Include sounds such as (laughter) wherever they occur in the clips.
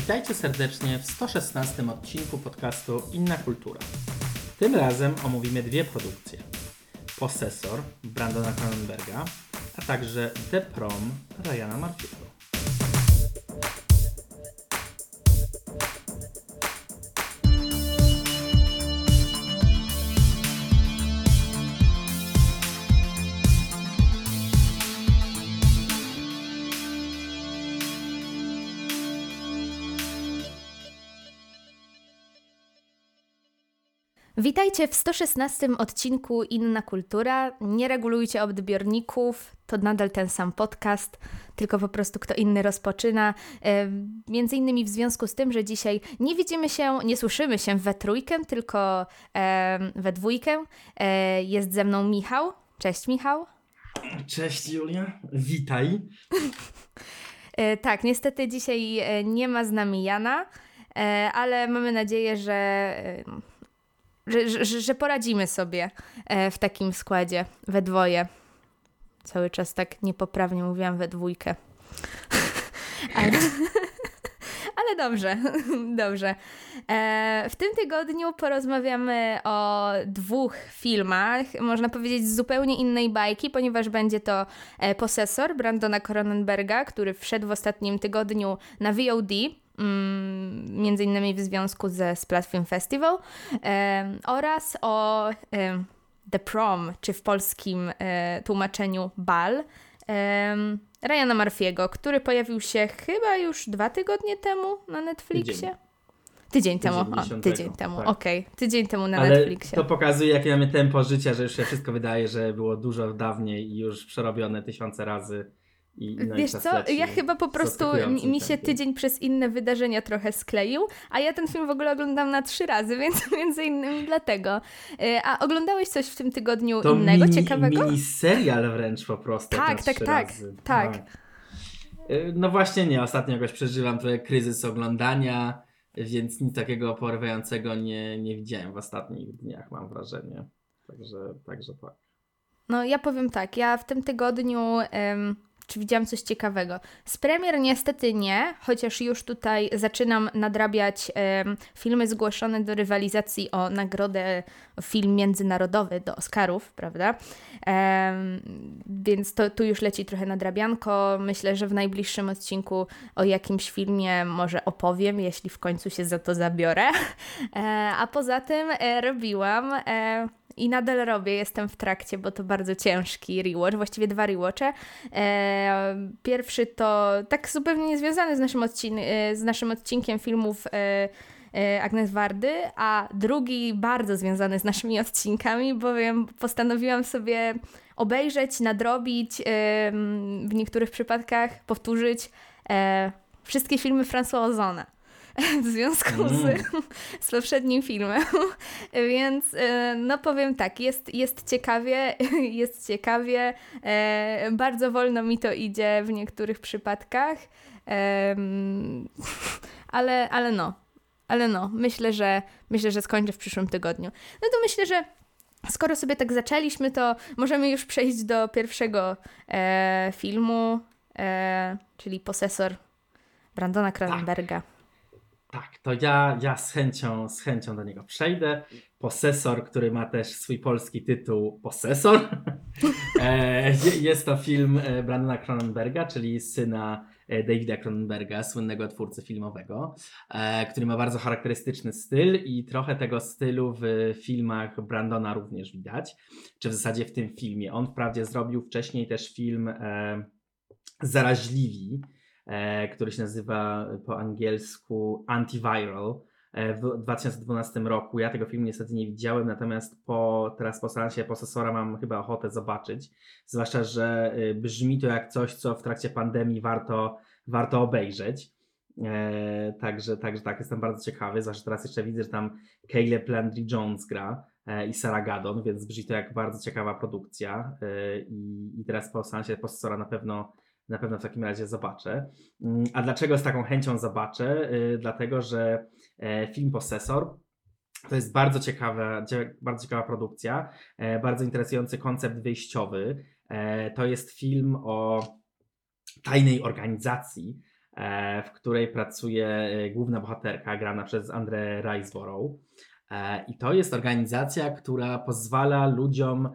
Witajcie serdecznie w 116 odcinku podcastu Inna Kultura. Tym razem omówimy dwie produkcje. Posesor Brandona Cronenberga, a także The Prom Ryana Murphy'ego. Witajcie w 116 odcinku Inna Kultura. Nie regulujcie odbiorników, to nadal ten sam podcast, tylko po prostu kto inny rozpoczyna. E, między innymi w związku z tym, że dzisiaj nie widzimy się, nie słyszymy się we trójkę, tylko e, we dwójkę. E, jest ze mną Michał. Cześć Michał. Cześć Julia, witaj. Tak, niestety dzisiaj nie ma z nami Jana, ale mamy nadzieję, że że, że, że poradzimy sobie e, w takim składzie, we dwoje. Cały czas tak niepoprawnie mówiłam we dwójkę. (laughs) Ale, ale dobrze, (laughs) dobrze. E, w tym tygodniu porozmawiamy o dwóch filmach, można powiedzieć z zupełnie innej bajki, ponieważ będzie to e, Posesor Brandona Cronenberga, który wszedł w ostatnim tygodniu na VOD między innymi w związku ze Splat Film Festival oraz o The Prom, czy w polskim e, tłumaczeniu Bal Ryana Murphy'ego, który pojawił się chyba już dwa tygodnie temu na Netflixie. Tydzień. Tydzień temu, o, tydzień temu, tak. okej, okay. tydzień temu na Ale Netflixie. to pokazuje, jakie mamy tempo życia, że już się wszystko wydaje, że było dużo dawniej i już przerobione tysiące razy i, no Wiesz co, ja chyba po prostu mi się tydzień przez inne wydarzenia trochę skleił, a ja ten film w ogóle oglądam na trzy razy, (laughs) więc między innymi dlatego. E, a oglądałeś coś w tym tygodniu to innego, mini, ciekawego? mini serial wręcz po prostu. Tak, tak, tak, tak. E, no właśnie nie, ostatnio jakoś przeżywam trochę kryzys oglądania, więc nic takiego porywającego nie, nie widziałem w ostatnich dniach, mam wrażenie. Także, także tak. No ja powiem tak, ja w tym tygodniu... czy widziałam coś ciekawego. Z premier niestety nie, chociaż już tutaj zaczynam nadrabiać e, filmy zgłoszone do rywalizacji o nagrodę film międzynarodowy do Oscarów, prawda? E, więc to tu już leci trochę nadrabianko. Myślę, że w najbliższym odcinku o jakimś filmie może opowiem, jeśli w końcu się za to zabiorę. (laughs) E, a poza tym e, robiłam e, i nadal robię, jestem w trakcie, bo to bardzo ciężki rewatch, właściwie dwa rewatche. E, pierwszy to tak zupełnie niezwiązany z naszym, odcin e, z naszym odcinkiem filmów e, Agnes Wardy, a drugi bardzo związany z naszymi odcinkami, bowiem postanowiłam sobie obejrzeć, nadrobić, w niektórych przypadkach powtórzyć wszystkie filmy François Ozona (laughs) w związku z, mm. (laughs) z poprzednim filmem. (laughs) Więc e, no powiem tak, jest, jest ciekawie, jest ciekawie. E, bardzo wolno mi to idzie w niektórych przypadkach. ale, ale no, ale no, myślę, że myślę, że skończę w przyszłym tygodniu. No to myślę, że skoro sobie tak zaczęliśmy, to możemy już przejść do pierwszego e, filmu, e, czyli Posesor Brandona Cronenberga. Tak. Tak, to ja, ja z, chęcią, z chęcią do niego przejdę. Posesor, który ma też swój polski tytuł Posesor. (laughs) E, jest to film e, Brandona Cronenberga, czyli syna e, Davida Cronenberga, słynnego twórcy filmowego, który ma bardzo charakterystyczny styl i trochę tego stylu w filmach Brandona również widać, czy w zasadzie w tym filmie. On wprawdzie zrobił wcześniej też film Zaraźliwi, E, który się nazywa po angielsku Antiviral e, w 2012 roku. Ja tego filmu niestety nie widziałem, natomiast po, teraz po seansie posesora mam chyba ochotę zobaczyć. Zwłaszcza, że e, brzmi to jak coś, co w trakcie pandemii warto, warto obejrzeć. E, także, także tak, jestem bardzo ciekawy. Zwłaszcza teraz jeszcze widzę, że tam Caleb Landry Jones gra e, i Sarah Gadon, więc brzmi to jak bardzo ciekawa produkcja. E, i, I teraz po seansie posesora na pewno na pewno w takim razie zobaczę. Mm, a dlaczego z taką chęcią zobaczę? Y, dlatego, że e, film Posesor to jest bardzo ciekawa, bardzo ciekawa produkcja, e, bardzo interesujący koncept wyjściowy. E, to jest film o tajnej organizacji, w której pracuje główna bohaterka, grana przez Andrę Riseborough. E, I to jest organizacja, która pozwala ludziom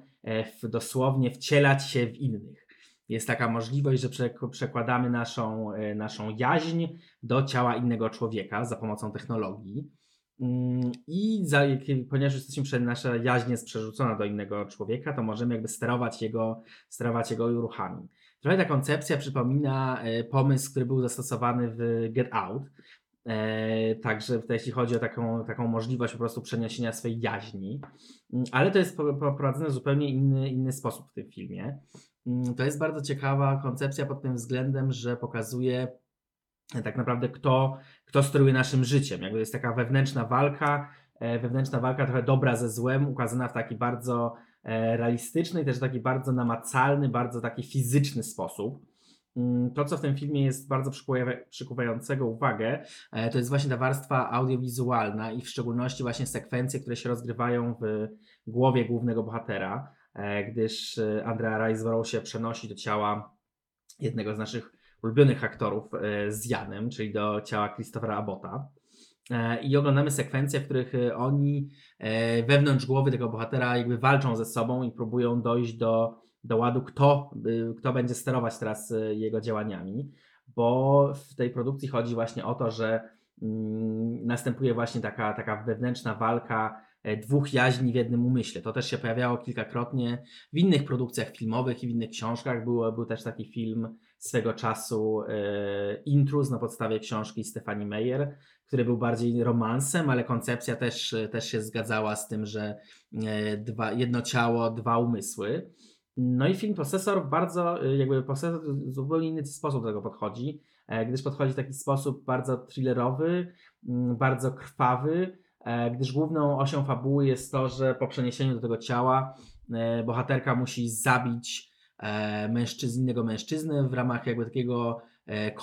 dosłownie wcielać się w innych. Jest taka możliwość, że przekładamy naszą, naszą jaźń do ciała innego człowieka za pomocą technologii. Mm, I za, ponieważ jesteśmy, nasza jaźń jest przerzucona do innego człowieka, to możemy jakby sterować jego, sterować jego ruchami. Trochę ta koncepcja przypomina e, pomysł, który był zastosowany w Get Out. E, także jeśli chodzi o taką, taką możliwość po prostu przeniesienia swojej jaźni, mm, ale to jest poprowadzone w zupełnie inny, inny sposób w tym filmie. Mm, to jest bardzo ciekawa koncepcja pod tym względem, że pokazuje tak naprawdę kto, kto steruje naszym życiem. Jakby jest taka wewnętrzna walka, e, wewnętrzna walka trochę dobra ze złem, ukazana w taki bardzo e, realistyczny i też taki bardzo namacalny, bardzo taki fizyczny sposób. Mm, to, co w tym filmie jest bardzo przykuwającego uwagę, e, to jest właśnie ta warstwa audiowizualna i w szczególności właśnie sekwencje, które się rozgrywają w głowie głównego bohatera, gdyż Andrea Riseborough się przenosi do ciała jednego z naszych ulubionych aktorów e, z Janem, czyli do ciała Christophera Abbotta. E, I oglądamy sekwencje, w których e, oni wewnątrz głowy tego bohatera jakby walczą ze sobą i próbują dojść do, do ładu, kto, kto będzie sterować teraz jego działaniami. Bo w tej produkcji chodzi właśnie o to, że mm, następuje właśnie taka, taka wewnętrzna walka dwóch jaźni w jednym umyśle. To też się pojawiało kilkakrotnie w innych produkcjach filmowych i w innych książkach. Był, był też taki film swego czasu e, Intrus na podstawie książki Stefani Meyer, który był bardziej romansem, ale koncepcja też, też się zgadzała z tym, że e, dwa, jedno ciało, dwa umysły. No i film Posesor bardzo, e, jakby Posesor w zupełnie inny sposób do tego podchodzi, gdyż podchodzi w taki sposób bardzo thrillerowy, mm, bardzo krwawy, gdyż główną osią fabuły jest to, że po przeniesieniu do tego ciała bohaterka musi zabić e, mężczyzn, innego mężczyzny w ramach jakby takiego e,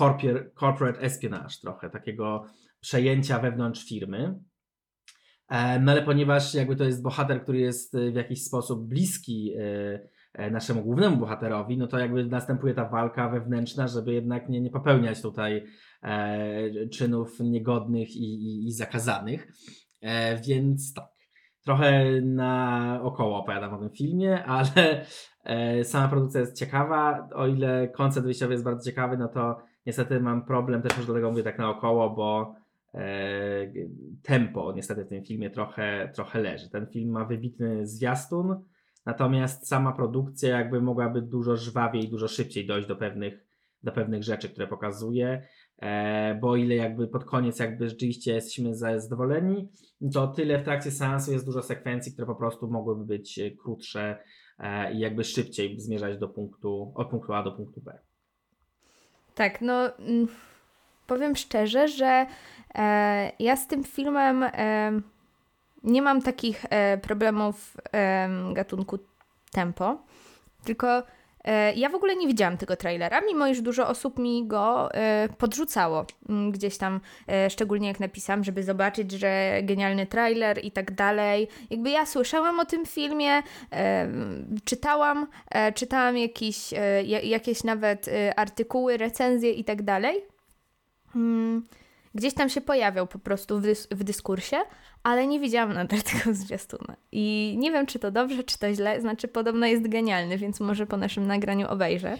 corporate espionage trochę, takiego przejęcia wewnątrz firmy. E, no ale ponieważ jakby to jest bohater, który jest w jakiś sposób bliski e, naszemu głównemu bohaterowi, no to jakby następuje ta walka wewnętrzna, żeby jednak nie, nie popełniać tutaj e, czynów niegodnych i, i, i zakazanych. E, więc tak, trochę na około opowiadam o tym filmie, (laughs) ale e, sama produkcja jest ciekawa. O ile koncept wyjściowy jest bardzo ciekawy, no to niestety mam problem, też już dlatego mówię tak naokoło, bo e, tempo niestety w tym filmie trochę, trochę leży. Ten film ma wybitny zwiastun, natomiast sama produkcja jakby mogłaby dużo żwawiej, dużo szybciej dojść do pewnych, do pewnych rzeczy, które pokazuje. E, bo ile jakby pod koniec jakby rzeczywiście jesteśmy zadowoleni, to tyle w trakcie seansu jest dużo sekwencji, które po prostu mogłyby być e, krótsze e, i jakby szybciej zmierzać do punktu, od punktu A do punktu B. Tak, no mm, powiem szczerze, że e, ja z tym filmem e, nie mam takich e, problemów gatunku tempo, tylko ja w ogóle nie widziałam tego trailera, mimo iż dużo osób mi go e, podrzucało mm, gdzieś tam, e, szczególnie jak napisałam, żeby zobaczyć, że genialny trailer i tak dalej. Jakby ja słyszałam o tym filmie, czytałam, czytałam jakieś, jakieś nawet artykuły, recenzje i tak dalej. Gdzieś tam się pojawiał po prostu w, dys w dyskursie, ale nie widziałam nadal (laughs) tego zwiastuna. I nie wiem, czy to dobrze, czy to źle. Znaczy, podobno jest genialny, więc może po naszym nagraniu obejrzę.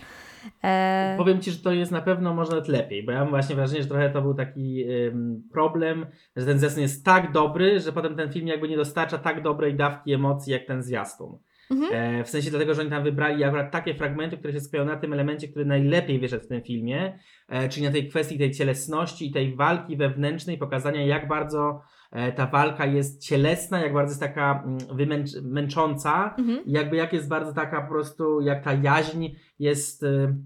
E... Powiem Ci, że to jest na pewno może nawet lepiej, bo ja mam właśnie wrażenie, że trochę to był taki ym, problem, że ten zwiastun jest tak dobry, że potem ten film jakby nie dostarcza tak dobrej dawki emocji, jak ten zwiastun. Mhm. E, w sensie dlatego, że oni tam wybrali akurat takie fragmenty, które się skupiają na tym elemencie, który najlepiej wyszedł w tym filmie, e, czyli na tej kwestii tej cielesności i tej walki wewnętrznej, pokazania jak bardzo E, ta walka jest cielesna, jak bardzo jest taka mm, wymęcząca, mhm. jakby jak jest bardzo taka po prostu, jak ta jaźń jest e,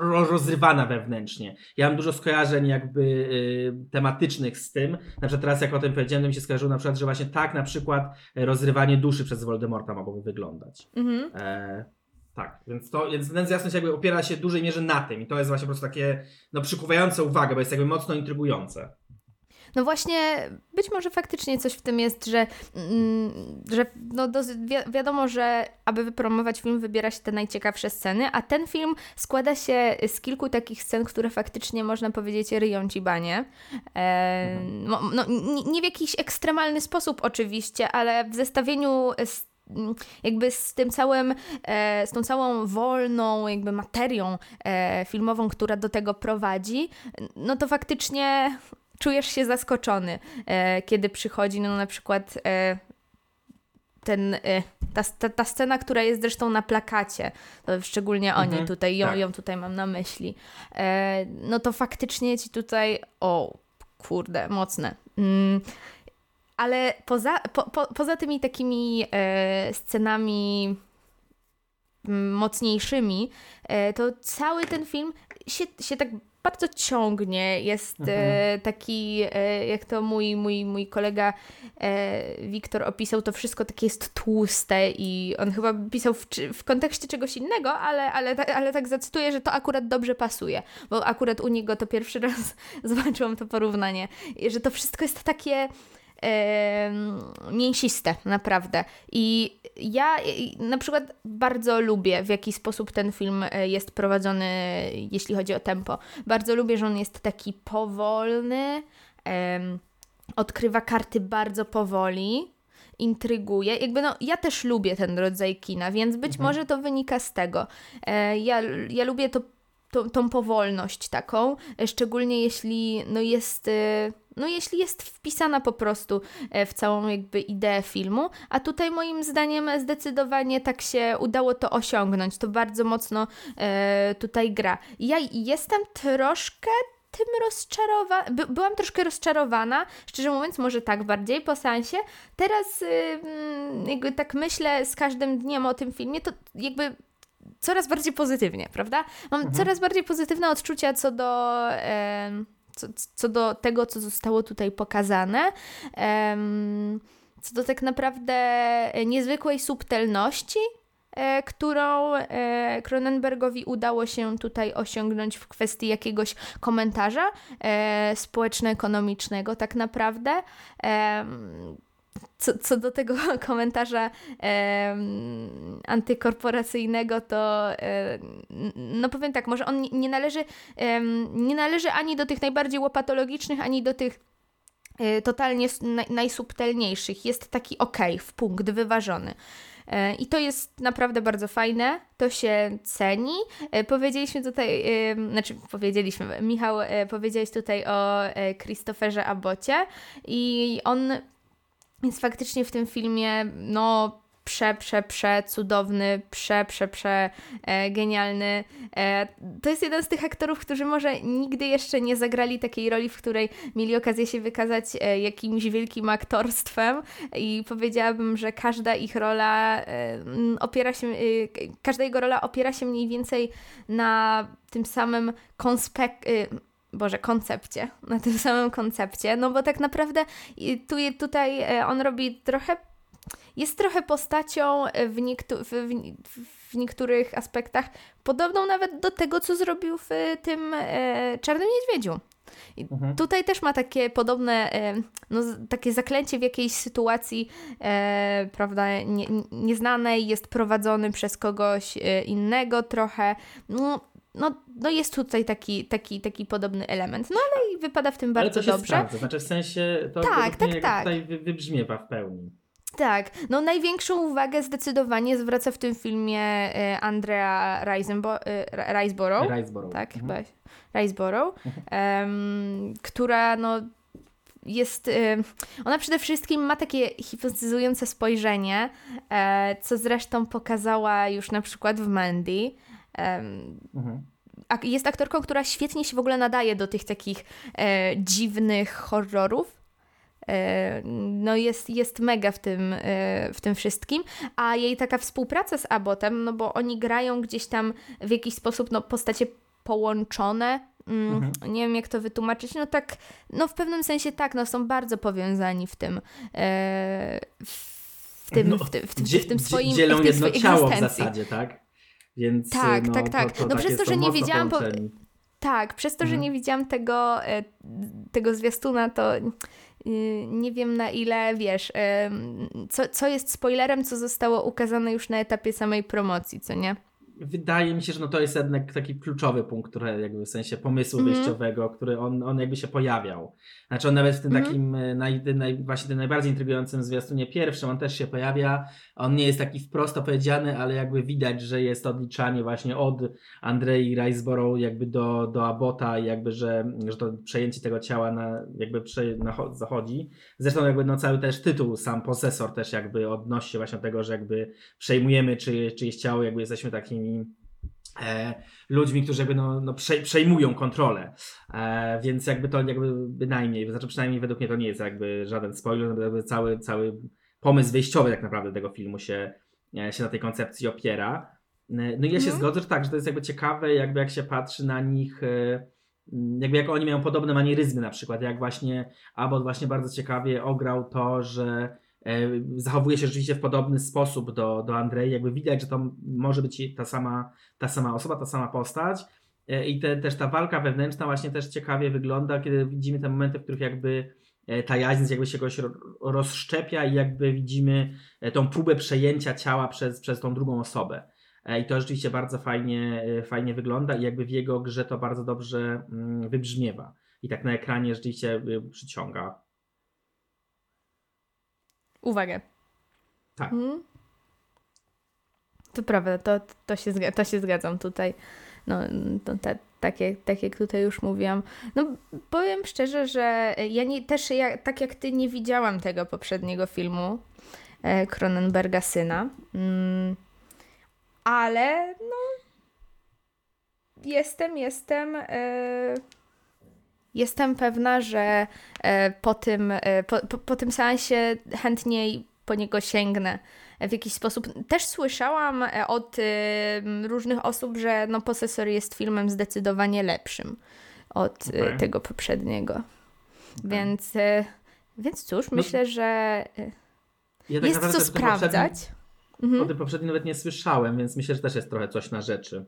rozrywana wewnętrznie. Ja mam dużo skojarzeń jakby y, tematycznych z tym. Na przykład teraz jak o tym powiedziałem, to mi się skojarzyło na przykład, że właśnie tak na przykład rozrywanie duszy przez Voldemorta mogłoby wyglądać. Mhm. E, tak, więc to, więc ten jasność jakby opiera się w dużej mierze na tym i to jest właśnie po prostu takie no, przykuwające uwagę, bo jest jakby mocno intrygujące. No właśnie, być może faktycznie coś w tym jest, że, mm, że no wi wiadomo, że aby wypromować film, wybiera się te najciekawsze sceny, a ten film składa się z kilku takich scen, które faktycznie można powiedzieć ryją ci banie. E, mhm. no, no, nie w jakiś ekstremalny sposób oczywiście, ale w zestawieniu z jakby z tym całym, e, z tą całą wolną jakby materią e, filmową, która do tego prowadzi, no to faktycznie czujesz się zaskoczony, e, kiedy przychodzi no na przykład ten, ta, ta, ta, scena, która jest zresztą na plakacie, szczególnie o niej mhm, tutaj, ją, tak. ją tutaj mam na myśli, no to faktycznie ci tutaj, o kurde, mocne. Mm, ale poza, po, po, poza tymi takimi e, scenami mocniejszymi, e, to cały ten film się, się tak bardzo ciągnie. Jest e, mhm. taki, e, jak to mój, mój, mój kolega e, Wiktor opisał, to wszystko takie jest tłuste i on chyba pisał w, w kontekście czegoś innego, ale, ale, ale tak zacytuję, że to akurat dobrze pasuje, bo akurat u niego to pierwszy (laughs) raz zobaczyłam to porównanie, że to wszystko jest takie mięsiste, naprawdę. I ja na przykład bardzo lubię, w jaki sposób ten film e, jest prowadzony, jeśli chodzi o tempo. Bardzo lubię, że on jest taki powolny, odkrywa karty bardzo powoli, intryguje. Jakby no, ja też lubię ten rodzaj kina, więc być mhm. może to wynika z tego. E, ja, ja lubię to tą, tą powolność taką, e, szczególnie jeśli no jest, no jeśli jest wpisana po prostu e, w całą jakby ideę filmu, a tutaj moim zdaniem zdecydowanie tak się udało to osiągnąć, to bardzo mocno e, tutaj gra. Ja jestem troszkę tym rozczarowana, By, byłam troszkę rozczarowana, szczerze mówiąc, może tak bardziej po sensie. Teraz yy, jakby tak myślę z każdym dniem o tym filmie, to jakby coraz bardziej pozytywnie, prawda? Mam mhm. coraz bardziej pozytywne odczucia co do. Co, co do tego, co zostało tutaj pokazane, e, co do tak naprawdę niezwykłej subtelności, e, którą e, Cronenbergowi udało się tutaj osiągnąć w kwestii jakiegoś komentarza e, społeczno-ekonomicznego, tak naprawdę co, co do tego (laughs) komentarza e, antykorporacyjnego, to e, no powiem tak, może on nie należy, e, nie należy ani do tych najbardziej łopatologicznych, ani do tych e, totalnie najsubtelniejszych. Jest taki ok, w punkt, wyważony. E, I to jest naprawdę bardzo fajne, to się ceni. E, powiedzieliśmy tutaj, znaczy powiedzieliśmy, Michał, powiedziałeś tutaj o Christopherze Abocie i on więc faktycznie w tym filmie, no, prze, prze, prze cudowny, prze, prze, prze e, genialny. E, to jest jeden z tych aktorów, którzy może nigdy jeszcze nie zagrali takiej roli, w której mieli okazję się wykazać e, jakimś wielkim aktorstwem i powiedziałabym, że każda ich rola e, opiera się, e, każda jego rola opiera się mniej więcej na tym samym konspek e, Boże, koncepcie, (laughs) na tym samym koncepcie, no bo tak naprawdę tu, tutaj e, on robi trochę, jest trochę postacią w, niektórych w, w niektórych aspektach podobną nawet do tego, co zrobił w tym e, Czarnym Niedźwiedziu. Mhm. Tutaj też ma takie podobne, e, no, takie zaklęcie w jakiejś sytuacji, e, prawda, nie, nieznanej, jest prowadzony przez kogoś e, innego trochę. No, no, no jest tutaj taki, taki, taki podobny element. No ale i wypada w tym bardzo ale to się dobrze. Sprawdza. Znaczy w sensie to tak, tak, tak. tutaj wybrzmiewa w pełni. Tak, no największą uwagę zdecydowanie zwraca w tym filmie e, Andrea Riseborough, Riseborough. tak, mhm. chyba, um, która no jest, ona przede wszystkim ma takie hipnotyzujące spojrzenie, e, co zresztą pokazała już na przykład w Mandy. Mhm. Jest aktorką, która świetnie się w ogóle nadaje do tych takich e, dziwnych horrorów. E, no jest, jest mega w tym, e, w tym wszystkim, a jej taka współpraca z Abbotem, no bo oni grają gdzieś tam w jakiś sposób no, postacie połączone, Mm, mhm. Nie wiem, jak to wytłumaczyć. No tak, no w pewnym sensie tak, no są bardzo powiązani w tym. E, w tym, no, w, tym, w, w tym swoim dzielą w jedno ciało w zasadzie, tak? Więc, tak, no, tak, tak. To, to no tak przez to, że nie wiedziałam. Po... Tak, przez to, że mhm. nie widziałam tego, e, tego zwiastuna, to y, nie wiem na ile, wiesz, co, co jest spoilerem, co zostało ukazane już na etapie samej promocji, co nie? Wydaje mi się, że no to jest jednak taki kluczowy punkt, który jakby w sensie pomysłu mm. wyjściowego, który on, on jakby się pojawiał. Znaczy on nawet w tym mm. takim e, naj, naj, właśnie tym najbardziej intrygującym zwiastunie pierwszym, on też się pojawia. On nie jest taki wprost opowiedziany, ale jakby widać, że jest odliczanie właśnie od Andrei Riceborough jakby do, do Abota i jakby, że, że to przejęcie tego ciała na, jakby prze, na, zachodzi. Zresztą jakby no cały też tytuł, sam posesor też jakby odnosi się właśnie do tego, że jakby przejmujemy czy, czyjeś ciało, jakby jesteśmy e, ludźmi, którzy jakby no, no przejmują kontrolę. E, więc jakby to jakby bynajmniej, znaczy przynajmniej według mnie to nie jest jakby żaden spoiler, jakby cały, cały pomysł wyjściowy tak naprawdę tego filmu się, e, się na tej koncepcji opiera. E, no i ja się mm. zgodzę, że tak, że to jest jakby ciekawe, jakby jak się patrzy na nich, e, jakby jak oni mają podobne manieryzmy na przykład, jak właśnie Abbott właśnie bardzo ciekawie ograł to, że zachowuje się rzeczywiście w podobny sposób do, do Andrei. Jakby widać, że to może być ta sama, ta sama osoba, ta sama postać. E, I te, też ta walka wewnętrzna właśnie też ciekawie wygląda, kiedy widzimy te momenty, w których jakby e, ta jaźń jakby się jakoś rozszczepia i jakby widzimy tą próbę przejęcia ciała przez, przez tą drugą osobę. I to rzeczywiście bardzo fajnie, fajnie wygląda i jakby w jego grze to bardzo dobrze mm, wybrzmiewa. I tak na ekranie rzeczywiście przyciąga uwagę. Tak. Hmm? To prawda, to, to, się, to się zgadzam tutaj. No, to te, takie, tak jak tutaj już mówiłam. No, powiem szczerze, że ja nie, też ja, tak jak ty nie widziałam tego poprzedniego filmu e, Cronenberga Syna. Mm, ale no jestem, jestem e, jestem pewna, że e, po tym, e, po, po, tym seansie chętniej po niego sięgnę w jakiś sposób. Też słyszałam e, od różnych osób, że no, Posesor jest filmem zdecydowanie lepszym od okay. tego poprzedniego. Okay. Więc, więc cóż, no, myślę, że ja tak jest co sprawdzać. Mhm. O tym poprzednim nawet nie słyszałem, więc myślę, że też jest trochę coś na rzeczy.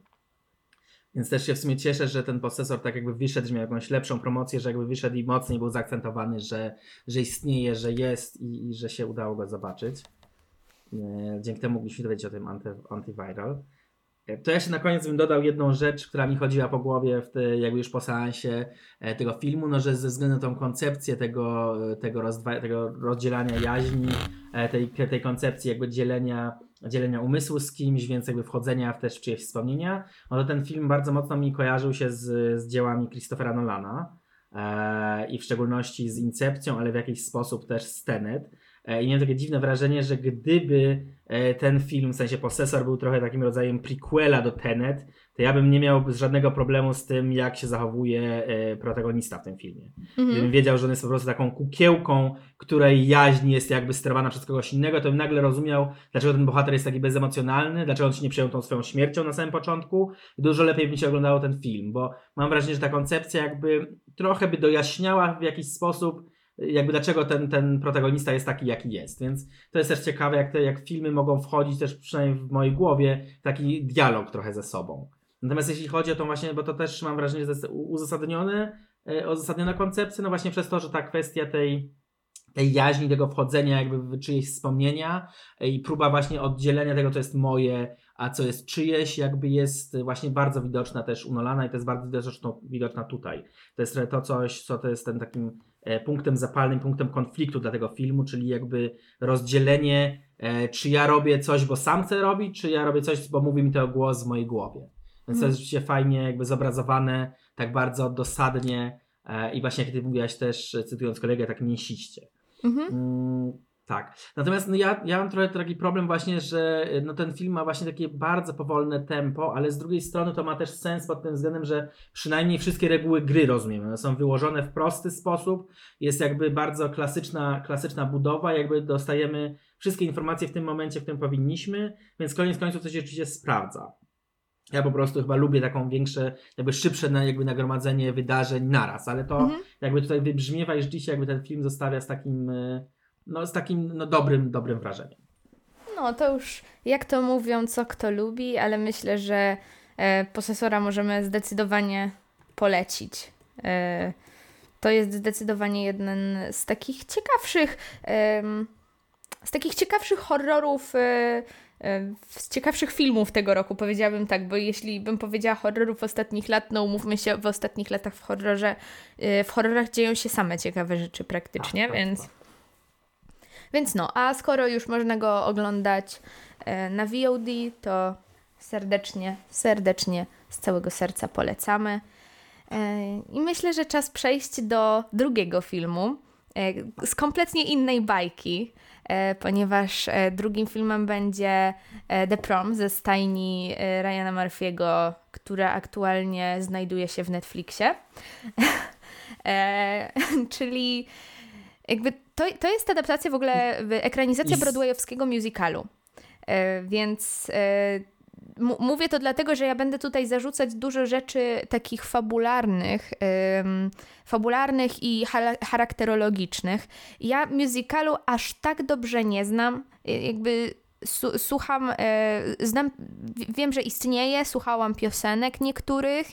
Więc też się w sumie cieszę, że ten procesor tak jakby wyszedł, że miał jakąś lepszą promocję, że jakby wyszedł i mocniej był zaakcentowany, że, że istnieje, że jest i, i że się udało go zobaczyć. E, dzięki temu mogliśmy dowiedzieć o tym anty, antiviral. E, to ja się na koniec bym dodał jedną rzecz, która mi chodziła po głowie w te, jakby już po seansie e, tego filmu, no że ze względu na tą koncepcję tego, tego, tego rozdzielania jaźni, tej, tej koncepcji jakby dzielenia dzielenia umysłu z kimś, więc jakby wchodzenia w też czyjeś wspomnienia, no to ten film bardzo mocno mi kojarzył się z, z dziełami Christophera Nolana e, i w szczególności z Incepcją, ale w jakiś sposób też z Tenet. E, I miałem takie dziwne wrażenie, że gdyby e, ten film, w sensie Possessor był trochę takim rodzajem prequela do Tenet, to ja bym nie miał żadnego problemu z tym, jak się zachowuje e, protagonista w tym filmie. Mhm. Gdybym wiedział, że on jest po prostu taką kukiełką, której jaźń jest jakby sterowana przez kogoś innego, to bym nagle rozumiał, dlaczego ten bohater jest taki bezemocjonalny, dlaczego on się nie przejął tą swoją śmiercią na samym początku. I dużo lepiej by mi się oglądało ten film, bo mam wrażenie, że ta koncepcja jakby trochę by dojaśniała w jakiś sposób, jakby dlaczego ten, ten protagonista jest taki, jaki jest. Więc to jest też ciekawe, jak, te, jak filmy mogą wchodzić też przynajmniej w mojej głowie taki dialog trochę ze sobą. Natomiast jeśli chodzi o to właśnie, bo to też mam wrażenie, że jest uzasadnione, e, uzasadniona koncepcja, no właśnie przez to, że ta kwestia tej, tej jaźni, tego wchodzenia jakby w czyjeś wspomnienia e, i próba właśnie oddzielenia tego, co jest moje, a co jest czyjeś, jakby jest właśnie bardzo widoczna też u Nolana i to jest bardzo widoczna, widoczna tutaj. To jest to coś, co to jest ten takim e, punktem zapalnym, punktem konfliktu dla tego filmu, czyli jakby rozdzielenie, czy ja robię coś, bo sam chcę robić, czy ja robię coś, bo mówi mi to głos w mojej głowie. Więc to jest rzeczywiście fajnie jakby zobrazowane, tak bardzo dosadnie e, i właśnie jak ty mówiłaś też, cytując kolegę, tak mięsiście. Mhm. Mm, tak. Natomiast no ja, ja mam trochę taki problem właśnie, że no ten film ma właśnie takie bardzo powolne tempo, ale z drugiej strony to ma też sens pod tym względem, że przynajmniej wszystkie reguły gry rozumiemy. One są wyłożone w prosty sposób. Jest jakby bardzo klasyczna, klasyczna budowa, jakby dostajemy wszystkie informacje w tym momencie, w którym powinniśmy, więc koniec końców to się rzeczywiście sprawdza. Ja po prostu chyba lubię taką większe, jakby szybsze jakby nagromadzenie wydarzeń naraz, ale to mhm. jakby tutaj wybrzmiewa i rzeczywiście jakby ten film zostawia z takim, e, no z takim no, dobrym, dobrym wrażeniem. No to już jak to mówią, co kto lubi, ale myślę, że e, posesora możemy zdecydowanie polecić. E, to jest zdecydowanie jeden z takich ciekawszych, z takich ciekawszych horrorów, e, e, z ciekawszych filmów tego roku, powiedziałabym tak, bo jeśli bym powiedziała horrorów ostatnich lat, no umówmy się, w ostatnich latach w horrorze, e, w horrorach dzieją się same ciekawe rzeczy praktycznie, tak, tak, więc... Tak. Więc no, a skoro już można go oglądać na VOD, to serdecznie, serdecznie z całego serca polecamy. I myślę, że czas przejść do drugiego filmu z kompletnie innej bajki, ponieważ drugim filmem będzie The Prom ze stajni Ryana Murphy'ego, która aktualnie znajduje się w Netflixie. (laughs) (laughs) Czyli jakby to, to jest adaptacja w ogóle, ekranizacja broadwayowskiego musicalu. Więc mówię to dlatego, że ja będę tutaj zarzucać dużo rzeczy takich fabularnych, ym, fabularnych i charakterologicznych. Ja musicalu aż tak dobrze nie znam, jakby słucham, e, znam, wiem, że istnieje, słuchałam piosenek niektórych,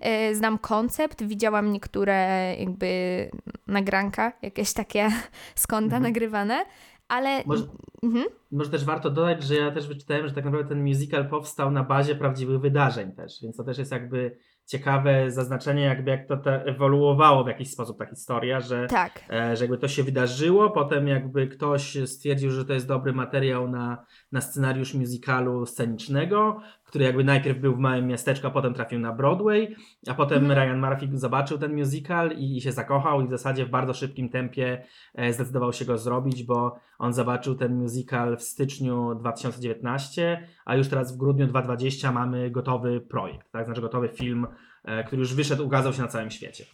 e, znam koncept, widziałam niektóre jakby nagranka, jakieś takie (laughs) skąda mhm. nagrywane, ale... Może, mhm. może też warto dodać, że ja też wyczytałem, że tak naprawdę ten musical powstał na bazie prawdziwych wydarzeń też, więc to też jest jakby ciekawe zaznaczenie, jakby jak to te ewoluowało w jakiś sposób ta historia, że, tak. e, że jakby to się wydarzyło, potem jakby ktoś stwierdził, że to jest dobry materiał na, na scenariusz musicalu scenicznego, który jakby najpierw był w małym miasteczku, a potem trafił na Broadway, a potem mhm. Ryan Murphy zobaczył ten musical i, i, się zakochał i w zasadzie w bardzo szybkim tempie e, zdecydował się go zrobić, bo on zobaczył ten musical w styczniu 2019, a już teraz w grudniu 2020 mamy gotowy projekt, tak? znaczy gotowy film, e, który już wyszedł, ukazał się na całym świecie.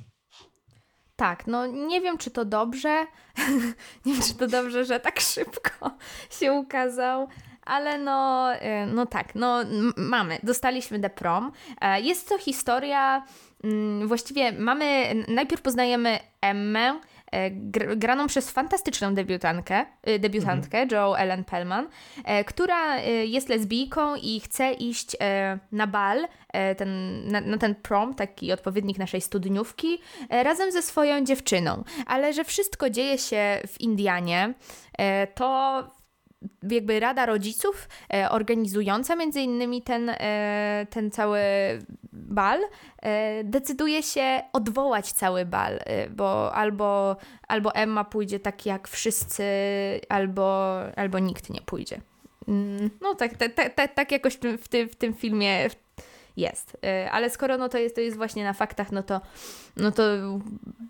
Tak, no nie wiem, czy to dobrze. (laughs) nie wiem, czy to dobrze, że tak szybko się ukazał, ale no, y, no tak, no mamy, dostaliśmy The Prom. E, jest to historia, mm, właściwie mamy, najpierw poznajemy Emmę, e, graną przez fantastyczną debiutantkę, y, debiutantkę mhm. Joe Ellen Pellman, e, która jest lesbijką i chce iść na bal, ten, na, na, ten prom, taki odpowiednik naszej studniówki, razem ze swoją dziewczyną. Ale że wszystko dzieje się w Indianie, to jakby Rada Rodziców e, organizująca między innymi ten, e, ten cały bal e, decyduje się odwołać cały bal, bo albo, albo Emma pójdzie tak jak wszyscy, albo, albo nikt nie pójdzie. Mm, no tak, tak, tak, tak jakoś w tym, w tym filmie jest. E, ale skoro no to jest, to jest właśnie na faktach, no to no to...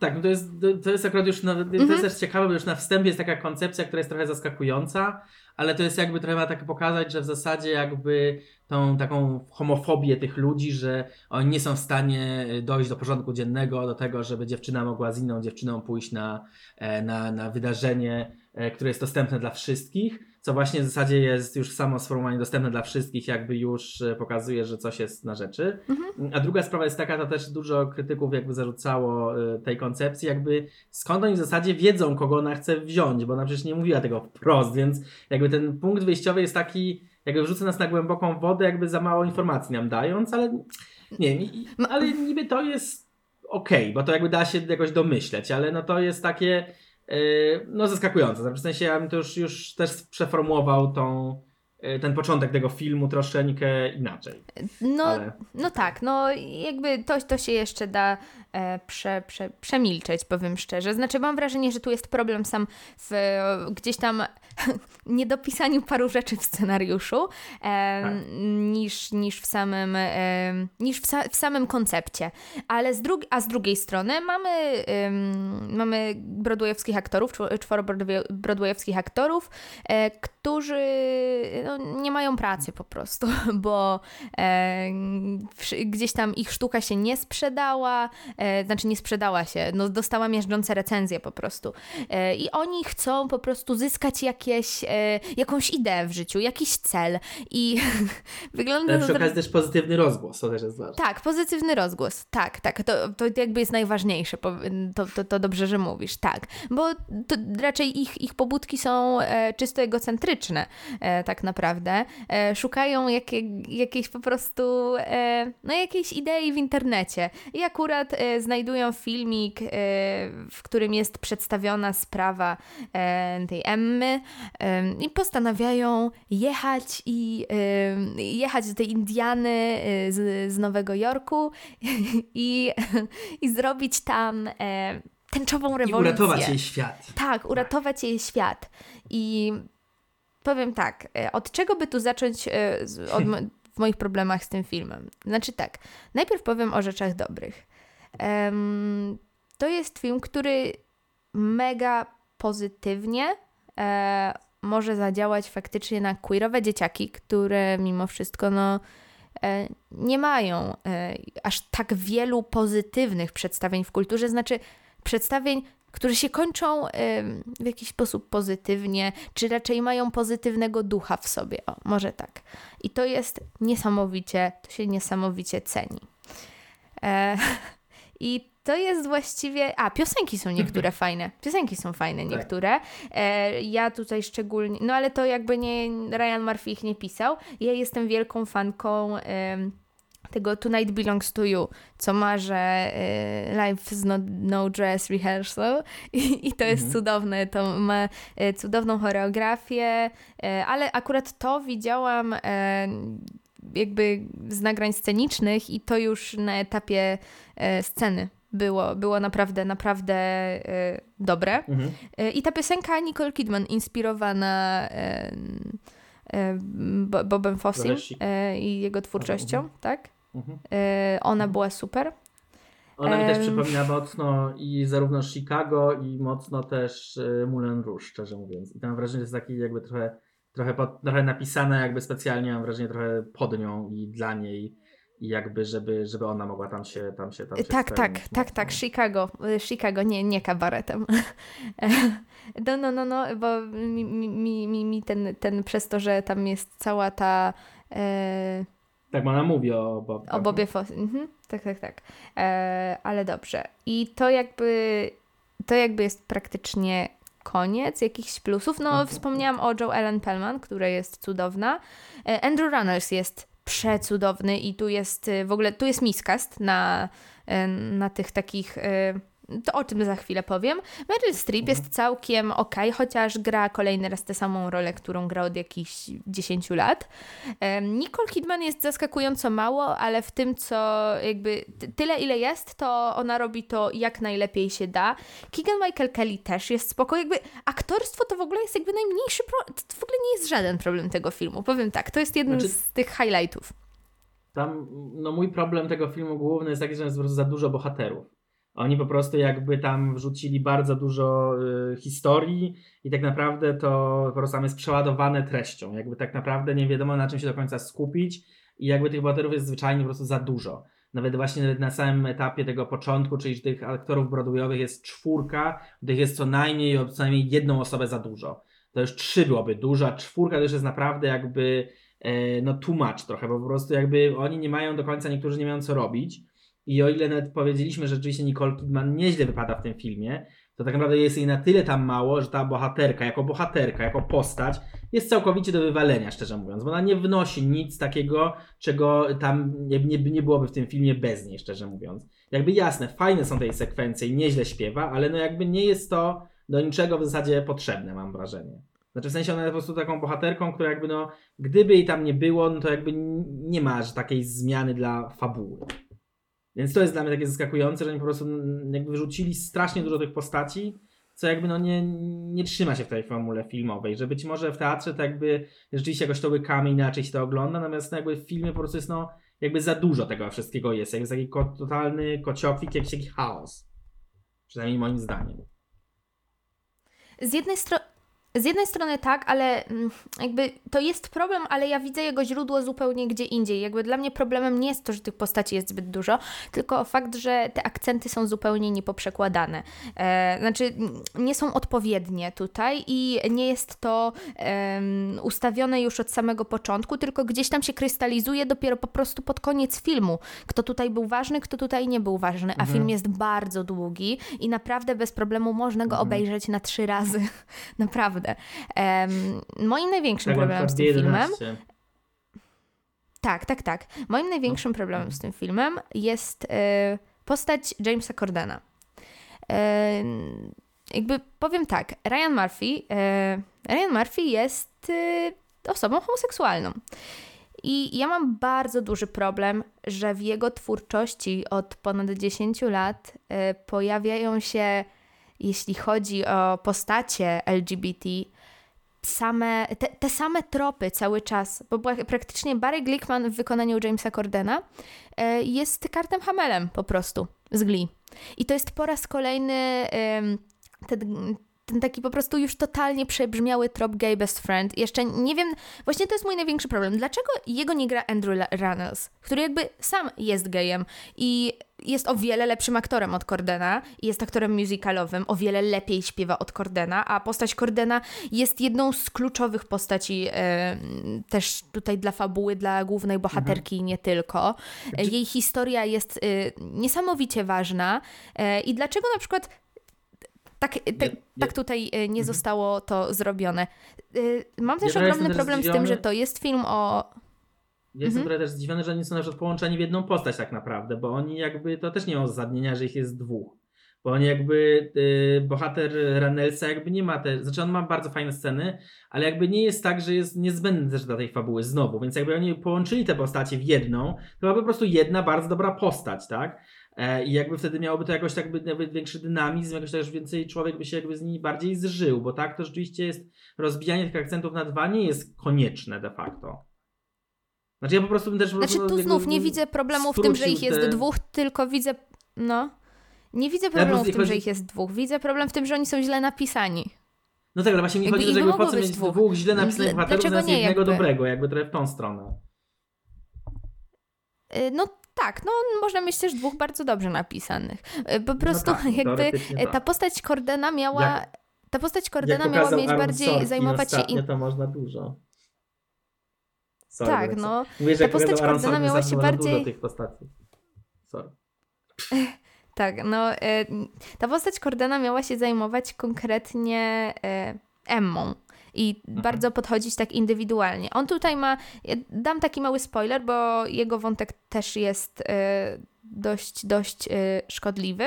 Tak, no to jest, to jest akurat już, na, to jest mhm. też ciekawe, bo już na wstępie jest taka koncepcja, która jest trochę zaskakująca, ale to jest jakby trochę ma tak pokazać, że w zasadzie jakby tą taką homofobię tych ludzi, że oni nie są w stanie dojść do porządku dziennego, do tego, żeby dziewczyna mogła z inną dziewczyną pójść na, e, na, na wydarzenie, e, które jest dostępne dla wszystkich co właśnie w zasadzie jest już samo sformułowanie dostępne dla wszystkich, jakby już e, pokazuje, że coś jest na rzeczy. Mhm. A druga sprawa jest taka, to też dużo krytyków jakby zarzucało e, tej koncepcji, jakby skąd oni w zasadzie wiedzą, kogo ona chce wziąć, bo ona przecież nie mówiła tego wprost, więc jakby ten punkt wyjściowy jest taki, jakby wrzuca nas na głęboką wodę, jakby za mało informacji nam dając, ale nie, ale niby to jest okej, okay, bo to jakby da się jakoś domyśleć, ale no to jest takie no zaskakujące. W sensie ja bym to już, już też przeformułował tą, yy, ten początek tego filmu troszeczkę inaczej. No, Ale... no tak, no jakby to, to się jeszcze da prze, prze, przemilczeć, powiem szczerze. Znaczy mam wrażenie, że tu jest problem sam w gdzieś tam (laughs) niedopisaniu paru rzeczy w scenariuszu e, tak. niż, niż w samym e, niż w, sa, w, samym koncepcie. Ale z drugi, a z drugiej strony mamy, mamy broadwayowskich aktorów, czworo broadwayowskich aktorów, e, którzy no, nie mają pracy po prostu, (laughs) bo e, gdzieś tam ich sztuka się nie sprzedała, e, znaczy nie sprzedała się, no dostała miażdżące recenzje po prostu. E, I oni chcą po prostu zyskać jakieś, e, jakąś ideę w życiu, jakiś cel. I (laughs) wygląda... Ale przy okazji też pozytywny rozgłos, to też jest ważne. Tak, pozytywny rozgłos, tak, tak, to, to jakby jest najważniejsze, to, to, to dobrze, że mówisz, tak, bo to raczej ich, ich pobudki są e, czysto egocentryczne, e, tak naprawdę. E, szukają jakie, jakiejś po prostu, no jakiejś idei w internecie. I akurat e, znajdują filmik, e, w którym jest przedstawiona sprawa e, tej Emmy e, i postanawiają jechać i e, jechać do tej Indiany e, z, z Nowego Jorku (laughs) i, i zrobić tam e, tęczową I rewolucję. uratować jej świat. Tak, uratować jej świat. I powiem tak, e, od czego by tu zacząć e, od, (laughs) w moich problemach z tym filmem? Znaczy tak, najpierw powiem o rzeczach dobrych. To jest film, który mega pozytywnie e, może zadziałać faktycznie na queerowe dzieciaki, które mimo wszystko no, e, nie mają e, aż tak wielu pozytywnych przedstawień w kulturze, znaczy przedstawień, które się kończą w jakiś sposób pozytywnie, czy raczej mają pozytywnego ducha w sobie. O, może tak. I to jest niesamowicie, to się niesamowicie ceni. E, (laughs) I to jest właściwie. A, piosenki są niektóre fajne. Piosenki są fajne Tak. niektóre. E, ja tutaj szczególnie. No ale to jakby nie. Ryan Murphy ich nie pisał. Ja jestem wielką fanką. em, tego Tonight Belongs to You, co ma, że e, Life is not, no dress rehearsal i, i to jest Mhm. cudowne, to ma e, cudowną choreografię, e, ale akurat to widziałam e, jakby z nagrań scenicznych i to już na etapie e, sceny było, było naprawdę, naprawdę e, dobre. Mhm. E, I ta piosenka Nicole Kidman inspirowana Bo- Bobem Fossim i jego twórczością, Mhm. tak? Mhm. Ona była super. Ona mi też przypomina mocno i zarówno Chicago, i mocno też Moulin Rouge, szczerze mówiąc. I tam mam wrażenie, że jest taki jakby trochę, trochę, pod, trochę napisane jakby specjalnie, mam wrażenie trochę pod nią i dla niej. I jakby, żeby, żeby ona mogła tam się tam się tam się Tak, tak, tak, mocno. tak, Chicago, e, Chicago, nie, nie kabaretem. (laughs) No, no, no, no, bo mi, mi, mi, mi- ten, ten przez to, że tam jest cała ta e, Tak, bo ona mówi o Bob. O Bobie Foss. Mhm. Tak, tak, tak. E, ale dobrze. I to jakby, to jakby jest praktycznie koniec jakichś plusów. No, Mhm. wspomniałam o Joe Ellen Pellman, która jest cudowna. E, Andrew Runnels jest przecudowny i tu jest e, w ogóle, tu jest miscast na, e, na tych takich... To o tym za chwilę powiem. Meryl Streep Mhm. jest całkiem okej, chociaż gra kolejny raz tę samą rolę, którą gra od jakichś 10 lat. Nicole Kidman jest zaskakująco mało, ale w tym, co jakby ty- tyle, ile jest, to ona robi to jak najlepiej się da. Keegan Michael Kelly też jest spoko. Jakby aktorstwo to w ogóle jest jakby najmniejszy problem. To w ogóle nie jest żaden problem tego filmu. Powiem tak, to jest jeden Znaczy- z tych highlightów. Tam, no mój problem tego filmu główny jest taki, że jest po prostu za dużo bohaterów. Oni po prostu jakby tam wrzucili bardzo dużo y, historii i tak naprawdę to po prostu tam jest przeładowane treścią. Jakby tak naprawdę nie wiadomo na czym się do końca skupić i jakby tych bohaterów jest zwyczajnie po prostu za dużo. Nawet właśnie nawet na samym etapie tego początku, czyli tych aktorów broadwayowych jest czwórka, tych jest co najmniej co najmniej jedną osobę za dużo. To już trzy byłoby dużo, a czwórka to już jest naprawdę jakby e, no tłumacz trochę, bo po prostu jakby oni nie mają do końca, niektórzy nie mają co robić. I o ile nawet powiedzieliśmy, że rzeczywiście Nicole Kidman nieźle wypada w tym filmie, to tak naprawdę jest jej na tyle tam mało, że ta bohaterka, jako bohaterka, jako postać, jest całkowicie do wywalenia, szczerze mówiąc, bo ona nie wnosi nic takiego, czego tam nie, nie, nie byłoby w tym filmie bez niej, szczerze mówiąc. Jakby jasne, fajne są te sekwencje i nieźle śpiewa, ale no jakby nie jest to do niczego w zasadzie potrzebne, mam wrażenie. Znaczy w sensie ona jest po prostu taką bohaterką, która jakby no, gdyby jej tam nie było, no to jakby nie ma takiej zmiany dla fabuły. Więc to jest dla mnie takie zaskakujące, że oni po prostu jakby wyrzucili strasznie dużo tych postaci, co jakby no nie, nie trzyma się w tej formule filmowej, że być może w teatrze to jakby rzeczywiście jakoś to łykamy inaczej się to ogląda, natomiast no jakby w filmie po prostu jest no jakby za dużo tego wszystkiego jest, jakby jest taki ko- totalny kociofik, jakiś taki chaos. Przynajmniej moim zdaniem. Z jednej strony. Z jednej strony tak, ale mm, jakby to jest problem, ale ja widzę jego źródło zupełnie gdzie indziej. Jakby dla mnie problemem nie jest to, że tych postaci jest zbyt dużo, tylko fakt, że te akcenty są zupełnie niepoprzekładane. E, znaczy, nie są odpowiednie tutaj i nie jest to em, ustawione już od samego początku, tylko gdzieś tam się krystalizuje dopiero po prostu pod koniec filmu. Kto tutaj był ważny, kto tutaj nie był ważny, a Mhm. film jest bardzo długi i naprawdę bez problemu można go Mhm. obejrzeć na trzy razy. (laughs) naprawdę. Em, moim największym Tak, problemem z tym filmem B11. tak, tak, tak. Moim największym problemem z tym filmem jest e, postać Jamesa Cordena. E, jakby powiem tak, Ryan Murphy, e, Ryan Murphy jest e, osobą homoseksualną. I ja mam bardzo duży problem, że w jego twórczości od ponad 10 lat e, pojawiają się, jeśli chodzi o postacie LGBT, same, te, te same tropy cały czas, bo praktycznie Barry Glickman w wykonaniu Jamesa Cordena e, jest kartem Hamelem po prostu z Glee. I to jest po raz kolejny ten, ten taki po prostu już totalnie przebrzmiały trop gay best friend. Jeszcze nie wiem, właśnie to jest mój największy problem. Dlaczego jego nie gra Andrew Runnels, który jakby sam jest gayem i jest o wiele lepszym aktorem od Cordena i jest aktorem musicalowym, o wiele lepiej śpiewa od Cordena, a postać Cordena jest jedną z kluczowych postaci e, też tutaj dla fabuły, dla głównej bohaterki mhm. nie tylko. E, jej historia jest e, niesamowicie ważna e, i dlaczego na przykład tak, te, tak tutaj e, nie mhm. zostało to zrobione. E, mam też ja ogromny problem z tym, że to jest film o. Ja jestem mhm. trochę też zdziwiony, że oni są na przykład połączeni w jedną postać tak naprawdę, bo oni jakby, to też nie ma uzasadnienia, że ich jest dwóch. Bo oni jakby, y, bohater Ranelsa jakby nie ma te, znaczy on ma bardzo fajne sceny, ale jakby nie jest tak, że jest niezbędny też dla tej fabuły znowu, więc jakby oni połączyli te postacie w jedną, to była po prostu jedna bardzo dobra postać, tak? E, I jakby wtedy miałoby to jakoś tak nawet większy dynamizm, jakoś też więcej człowiek by się jakby z nimi bardziej zżył, bo tak to rzeczywiście jest, rozbijanie tych akcentów na dwa nie jest konieczne de facto. Znaczy ja po prostu bym też... Znaczy tu znów nie widzę problemu w tym, że ich jest te... dwóch, tylko widzę, no... Nie widzę problemu w tym, chodzi... że ich jest dwóch. Widzę problem w tym, że oni są źle napisani. No tak, ale właśnie mi chodzi, że jakby po co mieć dwóch, dwóch źle napisanych bohaterów zamiast jednego jakby? dobrego, jakby trochę w tą stronę. Y, no tak, no można mieć też dwóch bardzo dobrze napisanych. Y, po no prostu no tak, (laughs) jakby y, ta tak. postać Cordena miała... Jak, ta postać Cordena miała mieć bardziej zajmować się... In... to można dużo. Sorry, tak, no. Mówię, ta postać Cordena miała się bardziej... tych postaci. Sorry. (laughs) tak, no ta postać Cordena miała się zajmować konkretnie Emmą i mhm. bardzo podchodzić tak indywidualnie. On tutaj ma, ja dam taki mały spoiler, bo jego wątek też jest e, dość, dość e, szkodliwy.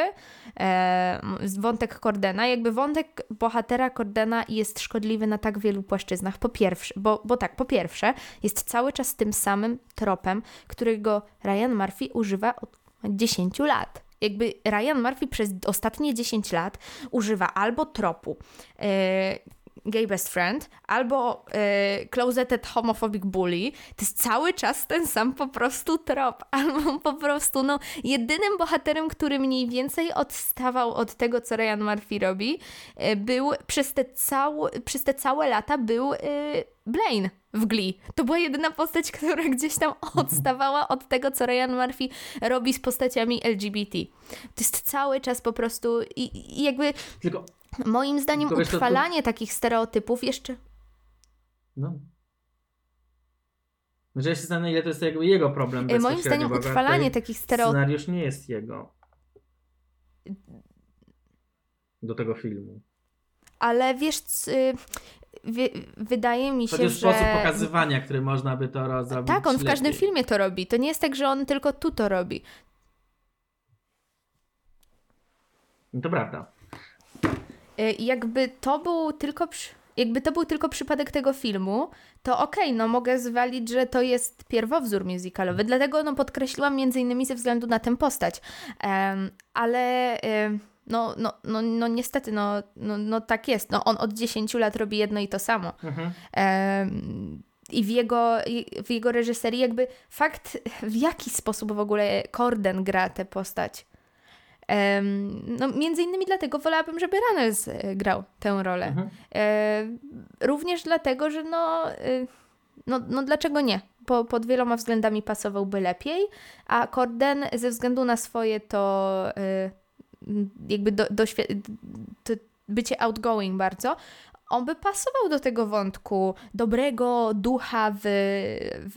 E, wątek Cordena, jakby wątek bohatera Cordena jest szkodliwy na tak wielu płaszczyznach. Po pierwsze, bo, bo tak, po pierwsze, jest cały czas tym samym tropem, którego Ryan Murphy używa od 10 lat jakby Ryan Murphy przez ostatnie 10 lat używa albo tropu, gay best friend albo y, closeted homophobic bully, to jest cały czas ten sam po prostu trop, (laughs) albo po prostu no jedynym bohaterem, który mniej więcej odstawał od tego, co Ryan Murphy robi, y, był przez te, cał, przez te całe lata był y, Blaine w Glee. To była jedyna postać, (laughs) która gdzieś tam odstawała od tego, co Ryan Murphy robi z postaciami LGBT. To jest cały czas po prostu i, i jakby... Tylko Moim zdaniem utrwalanie to... takich stereotypów jeszcze... No. Że ja się zastanawiam, ile to jest jakby jego problem. Moim zdaniem utrwalanie takich stereotypów... Scenariusz nie jest jego. Do tego filmu. Ale wiesz, wydaje mi się, że... sposób pokazywania, który można by to zrobić Tak, on w lepiej. każdym filmie to robi. To nie jest tak, że on tylko tu to robi. No to prawda. Y, jakby to był tylko jakby to był tylko przypadek tego filmu, to okej, okay, no mogę zwalić, że to jest pierwowzór musicalowy, dlatego no podkreśliłam między innymi ze względu na tę postać. Um, ale um, no, no, no, no niestety, no, no, no tak jest. No, on od 10 lat robi jedno i to samo. Mhm. Um, i w jego, w jego reżyserii jakby fakt, w jaki sposób w ogóle Corden gra tę postać, no, między innymi dlatego wolałabym, żeby Runnels e, grał tę rolę. Mhm. E, również dlatego, że no, e, no, no dlaczego nie? Po, pod wieloma względami pasowałby lepiej, a Corden ze względu na swoje to jakby do, do, to bycie outgoing bardzo, on by pasował do tego wątku dobrego ducha w,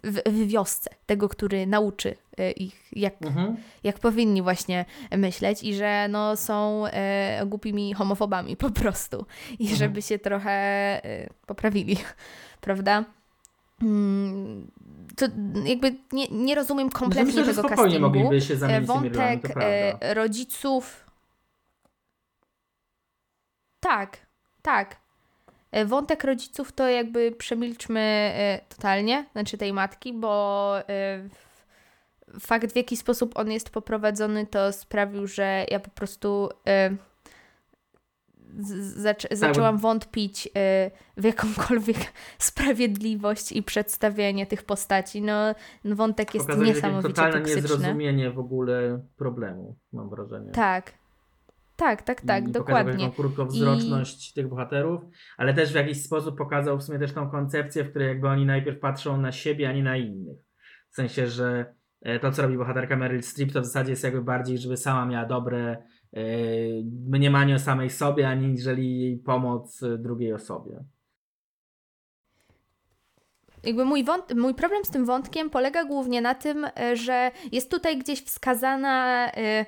w, w wiosce, tego, który nauczy e, ich, jak, mhm. jak powinni właśnie myśleć i że no, są e, głupimi homofobami po prostu i mhm. żeby się trochę e, poprawili, (laughs) prawda? Mm, to jakby nie, nie rozumiem kompletnie Myślę, tego spokojnie castingu. mogliby się zamienić tymi rolami, Wątek to prawda. e, rodziców. Tak, tak. E, Wątek rodziców to jakby przemilczmy e, totalnie, znaczy tej matki, bo e, fakt w jaki sposób on jest poprowadzony to sprawił, że ja po prostu e, z- zaczę- zaczęłam wątpić w jakąkolwiek (laughs) sprawiedliwość i przedstawienie tych postaci. No, wątek jest takie niesamowicie totalne toksyczny. niezrozumienie w ogóle problemu, mam wrażenie. Tak. Tak, tak, tak, I dokładnie. Pokazał krótkowzroczność tych bohaterów, ale też w jakiś sposób pokazał w sumie też tą koncepcję, w której jakby oni najpierw patrzą na siebie, a nie na innych. W sensie, że e, to, co robi bohaterka Meryl Streep, to w zasadzie jest jakby bardziej, żeby sama miała dobre e, mniemanie o samej sobie, aniżeli jej pomoc e, drugiej osobie. Jakby mój, wąt- mój problem z tym wątkiem polega głównie na tym, że jest tutaj gdzieś wskazana, e,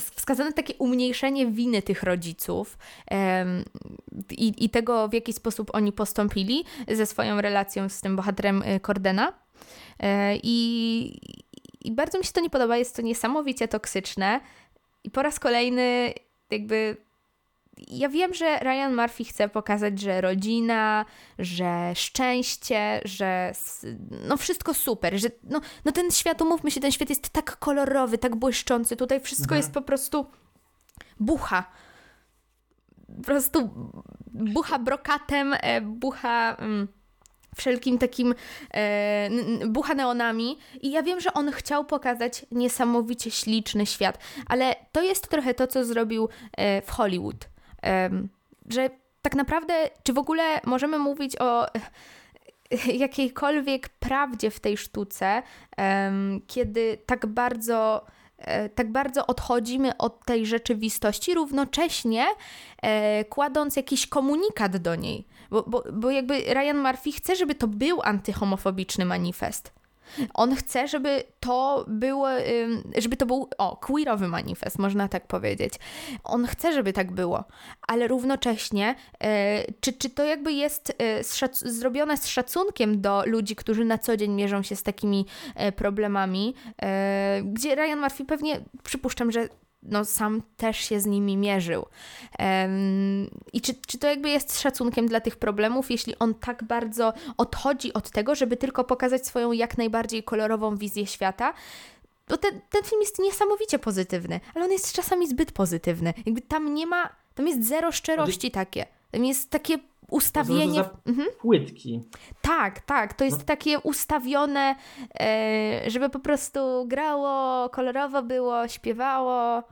wskazane takie umniejszenie winy tych rodziców em, i, i tego, w jaki sposób oni postąpili ze swoją relacją z tym bohaterem e, Cordena. E, I, I bardzo mi się to nie podoba, jest to niesamowicie toksyczne. I po raz kolejny, jakby. Ja wiem, że Ryan Murphy chce pokazać, że rodzina, że szczęście, że no wszystko super, że no, no ten świat, umówmy się, ten świat jest tak kolorowy, tak błyszczący, tutaj wszystko Mhm. jest po prostu bucha. Po prostu bucha brokatem, e, bucha mm, wszelkim takim e, bucha neonami i ja wiem, że on chciał pokazać niesamowicie śliczny świat, ale to jest trochę to, co zrobił e, w Hollywood. Że tak naprawdę, czy w ogóle możemy mówić o (laughs) jakiejkolwiek prawdzie w tej sztuce, kiedy tak bardzo, e, tak bardzo odchodzimy od tej rzeczywistości, równocześnie e, kładąc jakiś komunikat do niej. Bo, bo, bo jakby Ryan Murphy chce, żeby to był antyhomofobiczny manifest. On chce, żeby to było, żeby to był, o, queerowy manifest, można tak powiedzieć. On chce, żeby tak było, ale równocześnie, e, czy, czy to jakby jest e, z zrobione z szacunkiem do ludzi, którzy na co dzień mierzą się z takimi e, problemami, gdzie Ryan Murphy pewnie, przypuszczam, że no, sam też się z nimi mierzył. Em, I czy, czy to jakby jest szacunkiem dla tych problemów, jeśli on tak bardzo odchodzi od tego, żeby tylko pokazać swoją jak najbardziej kolorową wizję świata? Bo ten, ten film jest niesamowicie pozytywny, ale on jest czasami zbyt pozytywny. Jakby tam nie ma, tam jest zero szczerości takie. Tam jest takie ustawienie. Mhm. Płytki. Tak, tak. To jest No. takie ustawione, e, żeby po prostu grało, kolorowo było, śpiewało.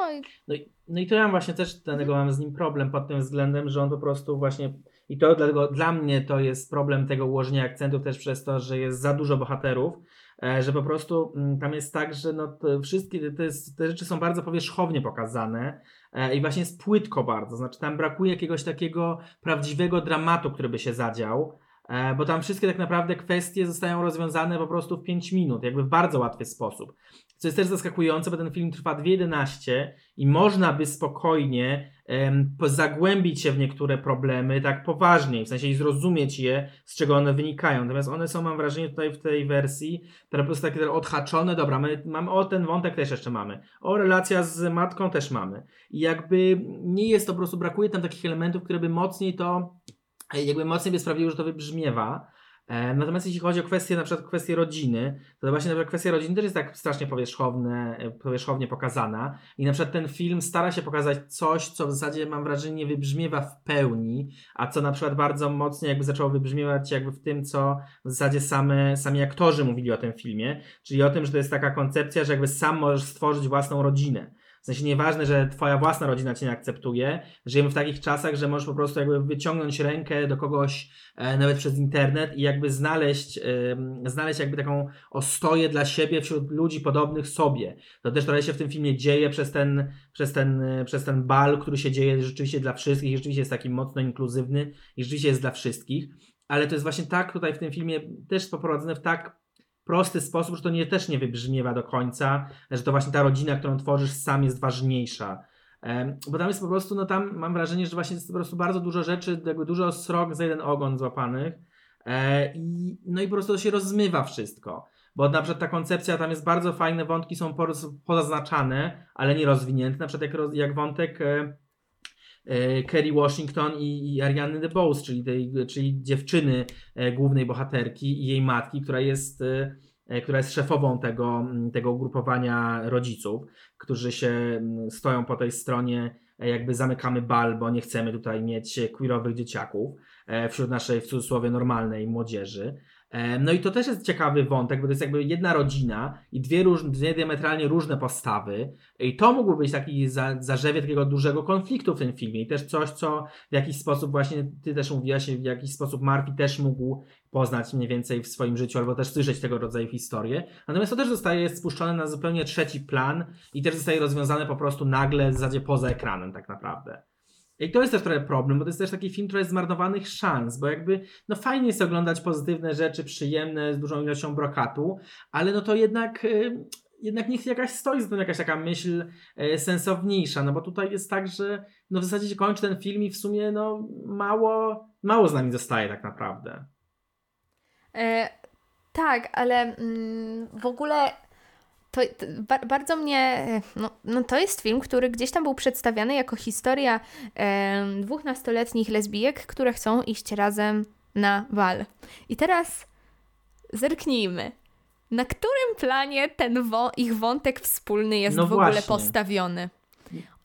No i No i, no i to ja właśnie też dlatego mam z nim problem pod tym względem, że on po prostu właśnie i to dlatego dla mnie to jest problem tego ułożenia akcentów też przez to, że jest za dużo bohaterów, e, że po prostu mm, tam jest tak, że no wszystkie te, te rzeczy są bardzo powierzchownie pokazane e, i właśnie jest płytko bardzo, znaczy tam brakuje jakiegoś takiego prawdziwego dramatu, który by się zadział. e, Bo tam wszystkie tak naprawdę kwestie zostają rozwiązane po prostu w 5 minut, jakby w bardzo łatwy sposób. Co jest też zaskakujące, bo ten film trwa 2.11 i można by spokojnie po- zagłębić się w niektóre problemy tak poważniej, w sensie i zrozumieć je, z czego one wynikają. Natomiast one są, mam wrażenie, tutaj w tej wersji, które po prostu takie odhaczone. Dobra, my mamy o ten wątek też jeszcze mamy. O relacja z matką też mamy. I jakby nie jest to po prostu, brakuje tam takich elementów, które by mocniej to, jakby mocniej by sprawiły, że to wybrzmiewa. E, Natomiast jeśli chodzi o kwestię, na przykład kwestię rodziny, to właśnie na przykład kwestia rodziny też jest tak strasznie powierzchowne, e, powierzchownie pokazana i na przykład ten film stara się pokazać coś, co w zasadzie mam wrażenie nie wybrzmiewa w pełni, a co na przykład bardzo mocno jakby zaczęło wybrzmiewać jakby w tym, co w zasadzie same, sami aktorzy mówili o tym filmie, czyli o tym, że to jest taka koncepcja, że jakby sam możesz stworzyć własną rodzinę. W sensie nieważne, że twoja własna rodzina cię nie akceptuje. Żyjemy w takich czasach, że możesz po prostu jakby wyciągnąć rękę do kogoś e, nawet przez internet i jakby znaleźć, em, znaleźć jakby taką ostoję dla siebie wśród ludzi podobnych sobie. To też trochę się w tym filmie dzieje przez ten, przez ten, e, przez ten bal, który się dzieje rzeczywiście dla wszystkich, i rzeczywiście jest taki mocno inkluzywny i rzeczywiście jest dla wszystkich. Ale to jest właśnie tak tutaj w tym filmie też poprowadzone w tak prosty sposób, że to nie, też nie wybrzmiewa do końca, że to właśnie ta rodzina, którą tworzysz sam jest ważniejsza. Bo tam jest po prostu, no tam mam wrażenie, że właśnie jest po prostu bardzo dużo rzeczy, jakby dużo srok za jeden ogon złapanych. E, i, no i po prostu to się rozmywa wszystko. Bo na przykład ta koncepcja, tam jest bardzo fajne, wątki są pozaznaczane, ale nie rozwinięte. Na przykład jak, jak wątek e, Kerry Washington i, i Ariany DeBose, czyli, tej, czyli dziewczyny e, głównej bohaterki i jej matki, która jest, e, e, która jest szefową tego, tego ugrupowania rodziców, którzy się stoją po tej stronie, e, jakby zamykamy bal, bo nie chcemy tutaj mieć queerowych dzieciaków wśród naszej w cudzysłowie normalnej młodzieży. No i to też jest ciekawy wątek, bo to jest jakby jedna rodzina i dwie, róż, dwie diametralnie różne postawy. I to mógłby być taki za, zarzewie takiego dużego konfliktu w tym filmie. I też coś, co w jakiś sposób właśnie ty też mówiłaś, w jakiś sposób Murphy też mógł poznać mniej więcej w swoim życiu, albo też słyszeć tego rodzaju historie. Natomiast to też zostaje spuszczone na zupełnie trzeci plan i też zostaje rozwiązane po prostu nagle w zasadzie poza ekranem tak naprawdę. I to jest też trochę problem, bo to jest też taki film trochę zmarnowanych szans, bo jakby, no fajnie jest oglądać pozytywne rzeczy, przyjemne, z dużą ilością brokatu, ale no to jednak, y, jednak niech jakaś stoi za tym jakaś taka myśl y, sensowniejsza, no bo tutaj jest tak, że no w zasadzie się kończy ten film i w sumie no mało, mało z nami zostaje tak naprawdę. E, tak, ale mm, w ogóle to, to bardzo mnie. No, no, to jest film, który gdzieś tam był przedstawiany jako historia e, dwóch nastoletnich lesbijek, które chcą iść razem na bal. I teraz zerknijmy. Na którym planie ten wo ich wątek wspólny jest no w ogóle postawiony?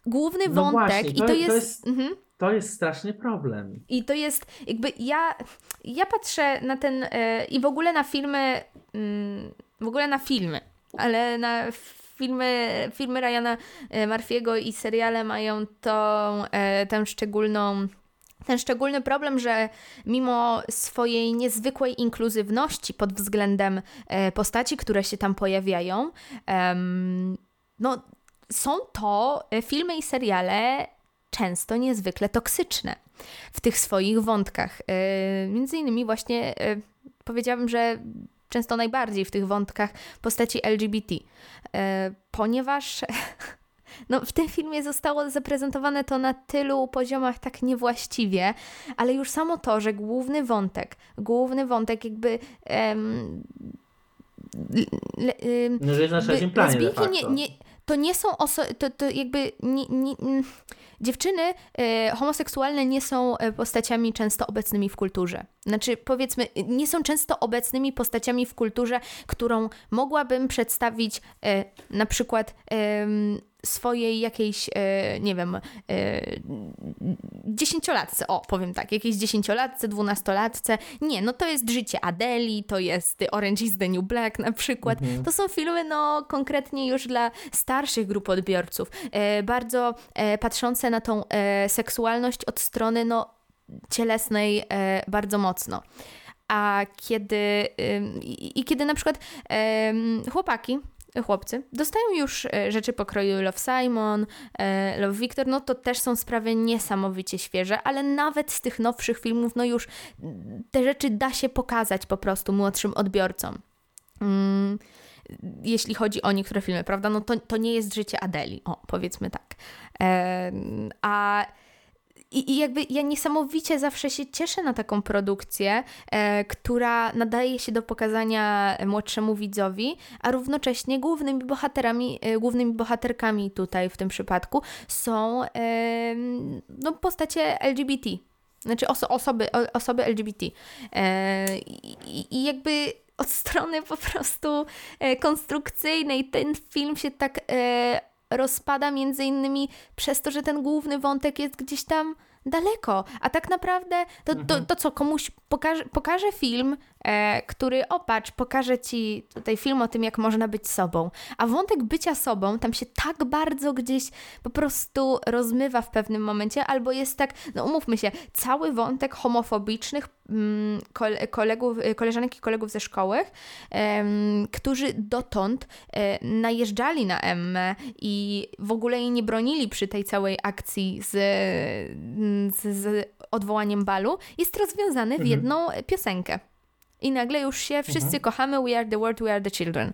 Główny no wątek właśnie, to, i to jest. To jest... Mhm. To jest straszny problem. I to jest jakby ja, ja patrzę na ten e, i w ogóle na filmy, mm, w ogóle na filmy ale na filmy, filmy Ryana e, Murphy'ego i seriale mają tą, e, tę szczególną ten szczególny problem, że mimo swojej niezwykłej inkluzywności pod względem e, postaci, które się tam pojawiają, no, są to filmy i seriale często niezwykle toksyczne w tych swoich wątkach. Między innymi właśnie powiedziałabym, że często najbardziej w tych wątkach postaci LGBT, e, ponieważ (laughs) no, w tym filmie zostało zaprezentowane to na tylu poziomach tak niewłaściwie, ale już samo to, że główny wątek, główny wątek jakby um, le, no, że jest na trzecim planie nie, nie, to nie są osoby, to, to jakby nie, dziewczyny e, homoseksualne nie są e, postaciami często obecnymi w kulturze. Znaczy, powiedzmy, nie są często obecnymi postaciami w kulturze, którą mogłabym przedstawić e, na przykład swojej jakiejś, e, nie wiem, e, dziesięciolatce, o powiem tak, jakiejś dziesięciolatce, dwunastolatce. Nie, no to jest życie Adeli, to jest Orange is the New Black na przykład. Mhm. To są filmy, no konkretnie już dla starszych grup odbiorców, e, bardzo patrzące na tą seksualność od strony, no cielesnej bardzo mocno. A kiedy, i, i kiedy na przykład chłopaki chłopcy dostają już e, rzeczy pokroju Love Simon, e, Love Victor, no to też są sprawy niesamowicie świeże, ale nawet z tych nowszych filmów, no już te rzeczy da się pokazać po prostu młodszym odbiorcom. Mm, jeśli chodzi o niektóre filmy, prawda? No to, to nie jest życie Adeli, o, powiedzmy tak. E, a i, I jakby ja niesamowicie zawsze się cieszę na taką produkcję, e, która nadaje się do pokazania młodszemu widzowi, a równocześnie głównymi bohaterami, e, głównymi bohaterkami tutaj w tym przypadku są e, no, postacie LGBT. Znaczy oso osoby, o, osoby LGBT. E, i, I jakby od strony po prostu e, konstrukcyjnej ten film się tak e, rozpada między innymi przez to, że ten główny wątek jest gdzieś tam daleko. A tak naprawdę to, to, mhm. to co, komuś pokaże, pokaże film, e, który opatrz, pokaże ci tutaj film o tym, jak można być sobą. A wątek bycia sobą tam się tak bardzo gdzieś po prostu rozmywa w pewnym momencie, albo jest tak, no umówmy się, cały wątek homofobicznych kolegów, koleżanek i kolegów ze szkoły, którzy dotąd e, najeżdżali na Emmę i w ogóle jej nie bronili przy tej całej akcji z, z, z odwołaniem balu, jest rozwiązany w mhm. jedną piosenkę. I nagle już się wszyscy mhm. kochamy, we are the world, we are the children.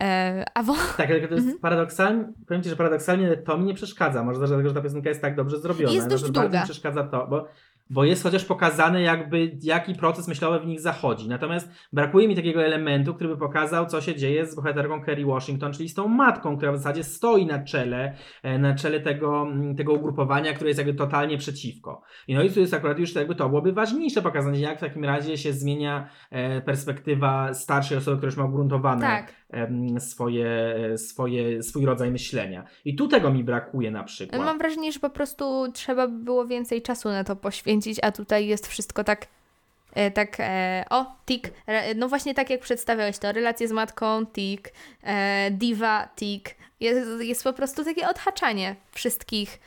E, a wo... Tak, ale to jest mhm. paradoksalnie, powiem Ci, że paradoksalnie to mi nie przeszkadza, może dlatego, że ta piosenka jest tak dobrze zrobiona. Jest dość długa. Bardzo mi przeszkadza to, bo bo jest chociaż pokazane jakby jaki proces myślowy w nich zachodzi. Natomiast brakuje mi takiego elementu, który by pokazał, co się dzieje z bohaterką Kerry Washington, czyli z tą matką, która w zasadzie stoi na czele, e, na czele tego, mm, tego ugrupowania, które jest jakby totalnie przeciwko. I no i tu jest akurat już jakby to byłoby ważniejsze pokazanie, jak w takim razie się zmienia e, perspektywa starszej osoby, która już ma ugruntowane Tak. Swoje, swoje, swój rodzaj myślenia. I tu tego mi brakuje na przykład. Mam wrażenie, że po prostu trzeba by było więcej czasu na to poświęcić, a tutaj jest wszystko tak. E, tak, e, o, tik. No właśnie tak jak przedstawiałeś to, relacje z matką, tik, e, diva, tik. Jest, jest po prostu takie odhaczanie wszystkich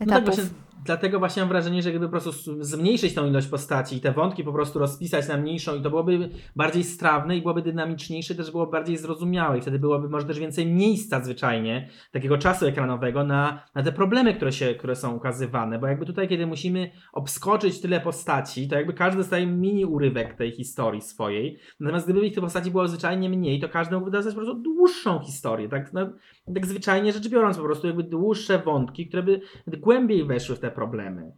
No tak etapów. Dlatego właśnie mam wrażenie, że gdyby po prostu zmniejszyć tą ilość postaci i te wątki po prostu rozpisać na mniejszą i to byłoby bardziej strawne i byłoby dynamiczniejsze, też byłoby bardziej zrozumiałe i wtedy byłoby może też więcej miejsca zwyczajnie, takiego czasu ekranowego na, na te problemy, które, się, które są ukazywane, bo jakby tutaj, kiedy musimy obskoczyć tyle postaci, to jakby każdy dostaje mini urywek tej historii swojej, natomiast gdyby ich tych postaci było zwyczajnie mniej, to każdy mógłby dostać po prostu dłuższą historię, tak, no, tak zwyczajnie rzecz biorąc, po prostu jakby dłuższe wątki, które by głębiej weszły w te problemy.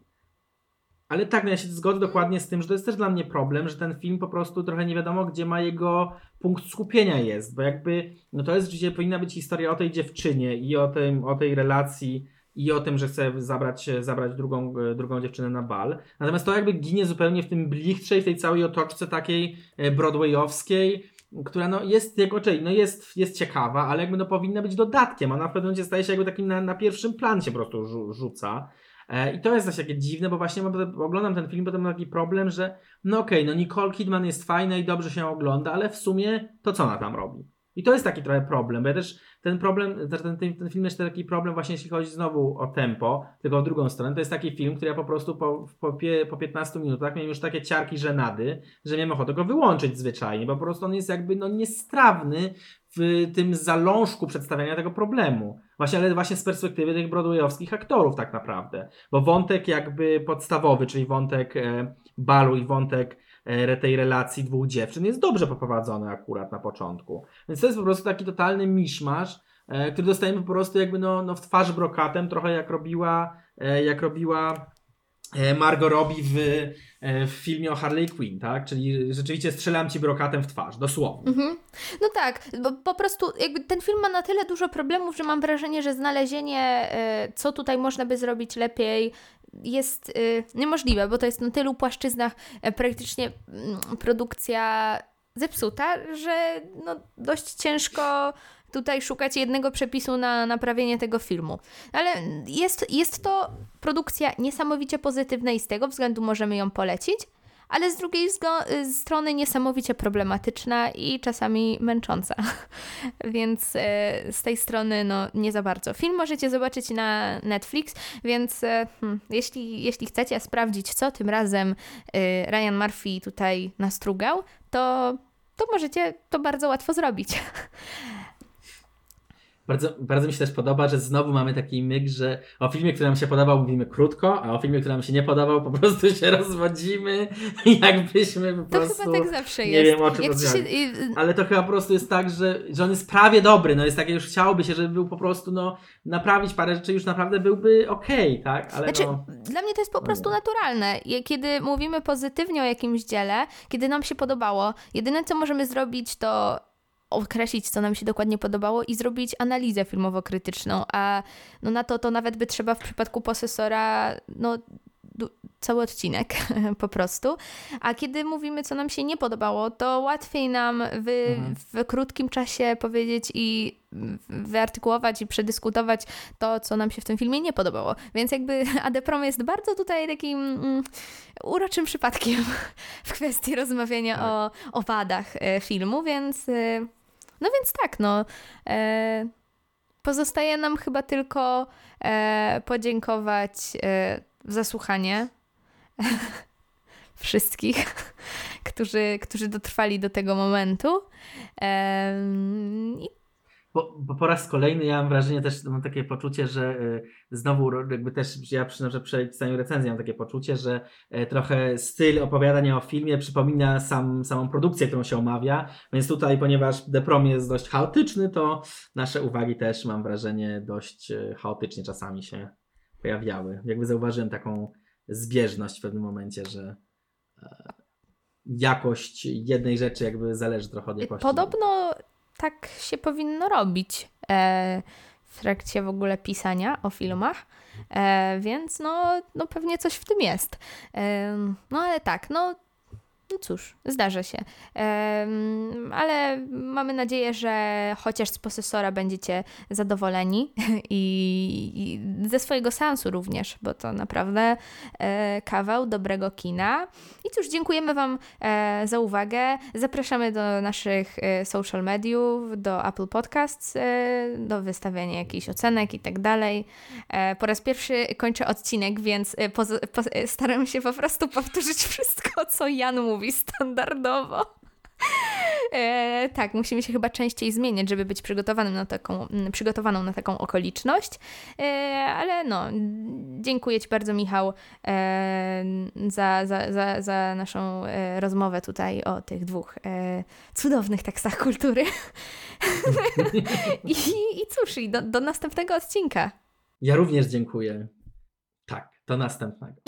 Ale tak, no ja się zgodzę dokładnie z tym, że to jest też dla mnie problem, że ten film po prostu trochę nie wiadomo, gdzie ma jego punkt skupienia jest, bo jakby, no to jest rzeczywiście, powinna być historia o tej dziewczynie i o, tym, o tej relacji i o tym, że chce zabrać, zabrać drugą, drugą dziewczynę na bal. Natomiast to jakby ginie zupełnie w tym blichtrze i w tej całej otoczce takiej e, broadwayowskiej, która no jest jako czyli, no jest, jest ciekawa, ale jakby no powinna być dodatkiem. Ona w pewnym momencie staje się jakby takim na, na pierwszym plan się po prostu rzu- rzuca. E, I to jest właśnie takie dziwne, bo właśnie oglądam ten film, potem mam taki problem, że no okej, no Nicole Kidman jest fajna i dobrze się ogląda, ale w sumie to co ona tam robi? I to jest taki trochę problem, bo ja też ten problem, ten, ten, ten film jest taki problem właśnie jeśli chodzi znowu o tempo, tylko w drugą stronę, to jest taki film, który ja po prostu po, po, po 15 minutach miałem już takie ciarki żenady, że miałem ochotę go wyłączyć zwyczajnie, bo po prostu on jest jakby no niestrawny w tym zalążku przedstawiania tego problemu. Właśnie, ale właśnie z perspektywy tych broadwayowskich aktorów tak naprawdę. Bo wątek jakby podstawowy, czyli wątek e, balu i wątek tej relacji dwóch dziewczyn jest dobrze poprowadzony akurat na początku. Więc to jest po prostu taki totalny miszmasz, e, który dostajemy po prostu jakby no, no w twarz brokatem, trochę jak robiła, e, jak robiła e, Margot Robbie w, e, w filmie o Harley Quinn, tak? Czyli rzeczywiście strzelam ci brokatem w twarz, dosłownie. Mhm. No tak, bo po prostu jakby ten film ma na tyle dużo problemów, że mam wrażenie, że znalezienie, e, co tutaj można by zrobić lepiej, jest e, niemożliwe, bo to jest na tylu płaszczyznach e, praktycznie mm, produkcja zepsuta, że no dość ciężko tutaj szukać jednego przepisu na naprawienie tego filmu. Ale jest, jest to produkcja niesamowicie pozytywna i z tego względu możemy ją polecić, ale z drugiej y, strony niesamowicie problematyczna i czasami męcząca. (laughs) więc e, z tej strony no nie za bardzo. Film możecie zobaczyć na Netflix, więc e, hmm, jeśli, jeśli chcecie sprawdzić, co tym razem Ryan Murphy tutaj nastrugał, to, to możecie to bardzo łatwo zrobić. (laughs) Bardzo, bardzo mi się też podoba, że znowu mamy taki myk, że o filmie, który nam się podobał, mówimy krótko, a o filmie, który nam się nie podobał, po prostu się rozwodzimy, (laughs) jakbyśmy po To prostu... chyba tak zawsze nie jest. wiem, o czym się, Ale to chyba po prostu jest tak, że, że on jest prawie dobry, no jest takie, już chciałoby się, żeby był po prostu, no, naprawić parę rzeczy, już naprawdę byłby okej, tak? Ale Znaczy, no... dla mnie to jest po prostu nie. naturalne. Kiedy mówimy pozytywnie o jakimś dziele, kiedy nam się podobało, jedyne co możemy zrobić to określić, co nam się dokładnie podobało i zrobić analizę filmowo-krytyczną, a no na to to nawet by trzeba w przypadku posesora no cały odcinek (laughs) po prostu. A kiedy mówimy, co nam się nie podobało, to łatwiej nam w, Mhm. w krótkim czasie powiedzieć i wyartykułować i przedyskutować to, co nam się w tym filmie nie podobało. Więc jakby (laughs) Adeprom jest bardzo tutaj takim mm, uroczym przypadkiem (laughs) w kwestii rozmawiania Tak. o, o wadach e, filmu, więc e, no więc tak, no e, pozostaje nam chyba tylko e, podziękować e, za słuchanie (laughs) wszystkich, którzy, którzy dotrwali do tego momentu. I Po raz kolejny ja mam wrażenie, też mam takie poczucie, że y, znowu jakby też ja przy, że przy pisaniu recenzji mam takie poczucie, że e, trochę styl opowiadania o filmie przypomina sam, samą produkcję, którą się omawia, więc tutaj, ponieważ The Prom jest dość chaotyczny, to nasze uwagi też mam wrażenie dość e, chaotycznie czasami się pojawiały. Jakby zauważyłem taką zbieżność w pewnym momencie, że e, jakość jednej rzeczy jakby zależy trochę od jakości. Podobno tak się powinno robić e, w trakcie w ogóle pisania o filmach, e, więc no, no pewnie coś w tym jest. E, no ale tak, no cóż, zdarza się. Ale mamy nadzieję, że chociaż z posesora będziecie zadowoleni i, ze swojego sensu również, bo to naprawdę e, kawał dobrego kina. I cóż, dziękujemy Wam e, za uwagę. Zapraszamy do naszych e, social mediów, do Apple Podcasts, do wystawiania jakichś ocenek i tak dalej. Po raz pierwszy kończę odcinek, więc staram się po prostu powtórzyć wszystko, co Jan mówi mówi standardowo. E, tak, musimy się chyba częściej zmieniać, żeby być przygotowanym na taką, przygotowaną na taką okoliczność. E, ale no, dziękuję Ci bardzo, Michał, e, za, za, za, za naszą e, rozmowę tutaj o tych dwóch e, cudownych tekstach kultury. (laughs) I, I cóż, i do, do następnego odcinka. Ja również dziękuję. Tak, do następnego.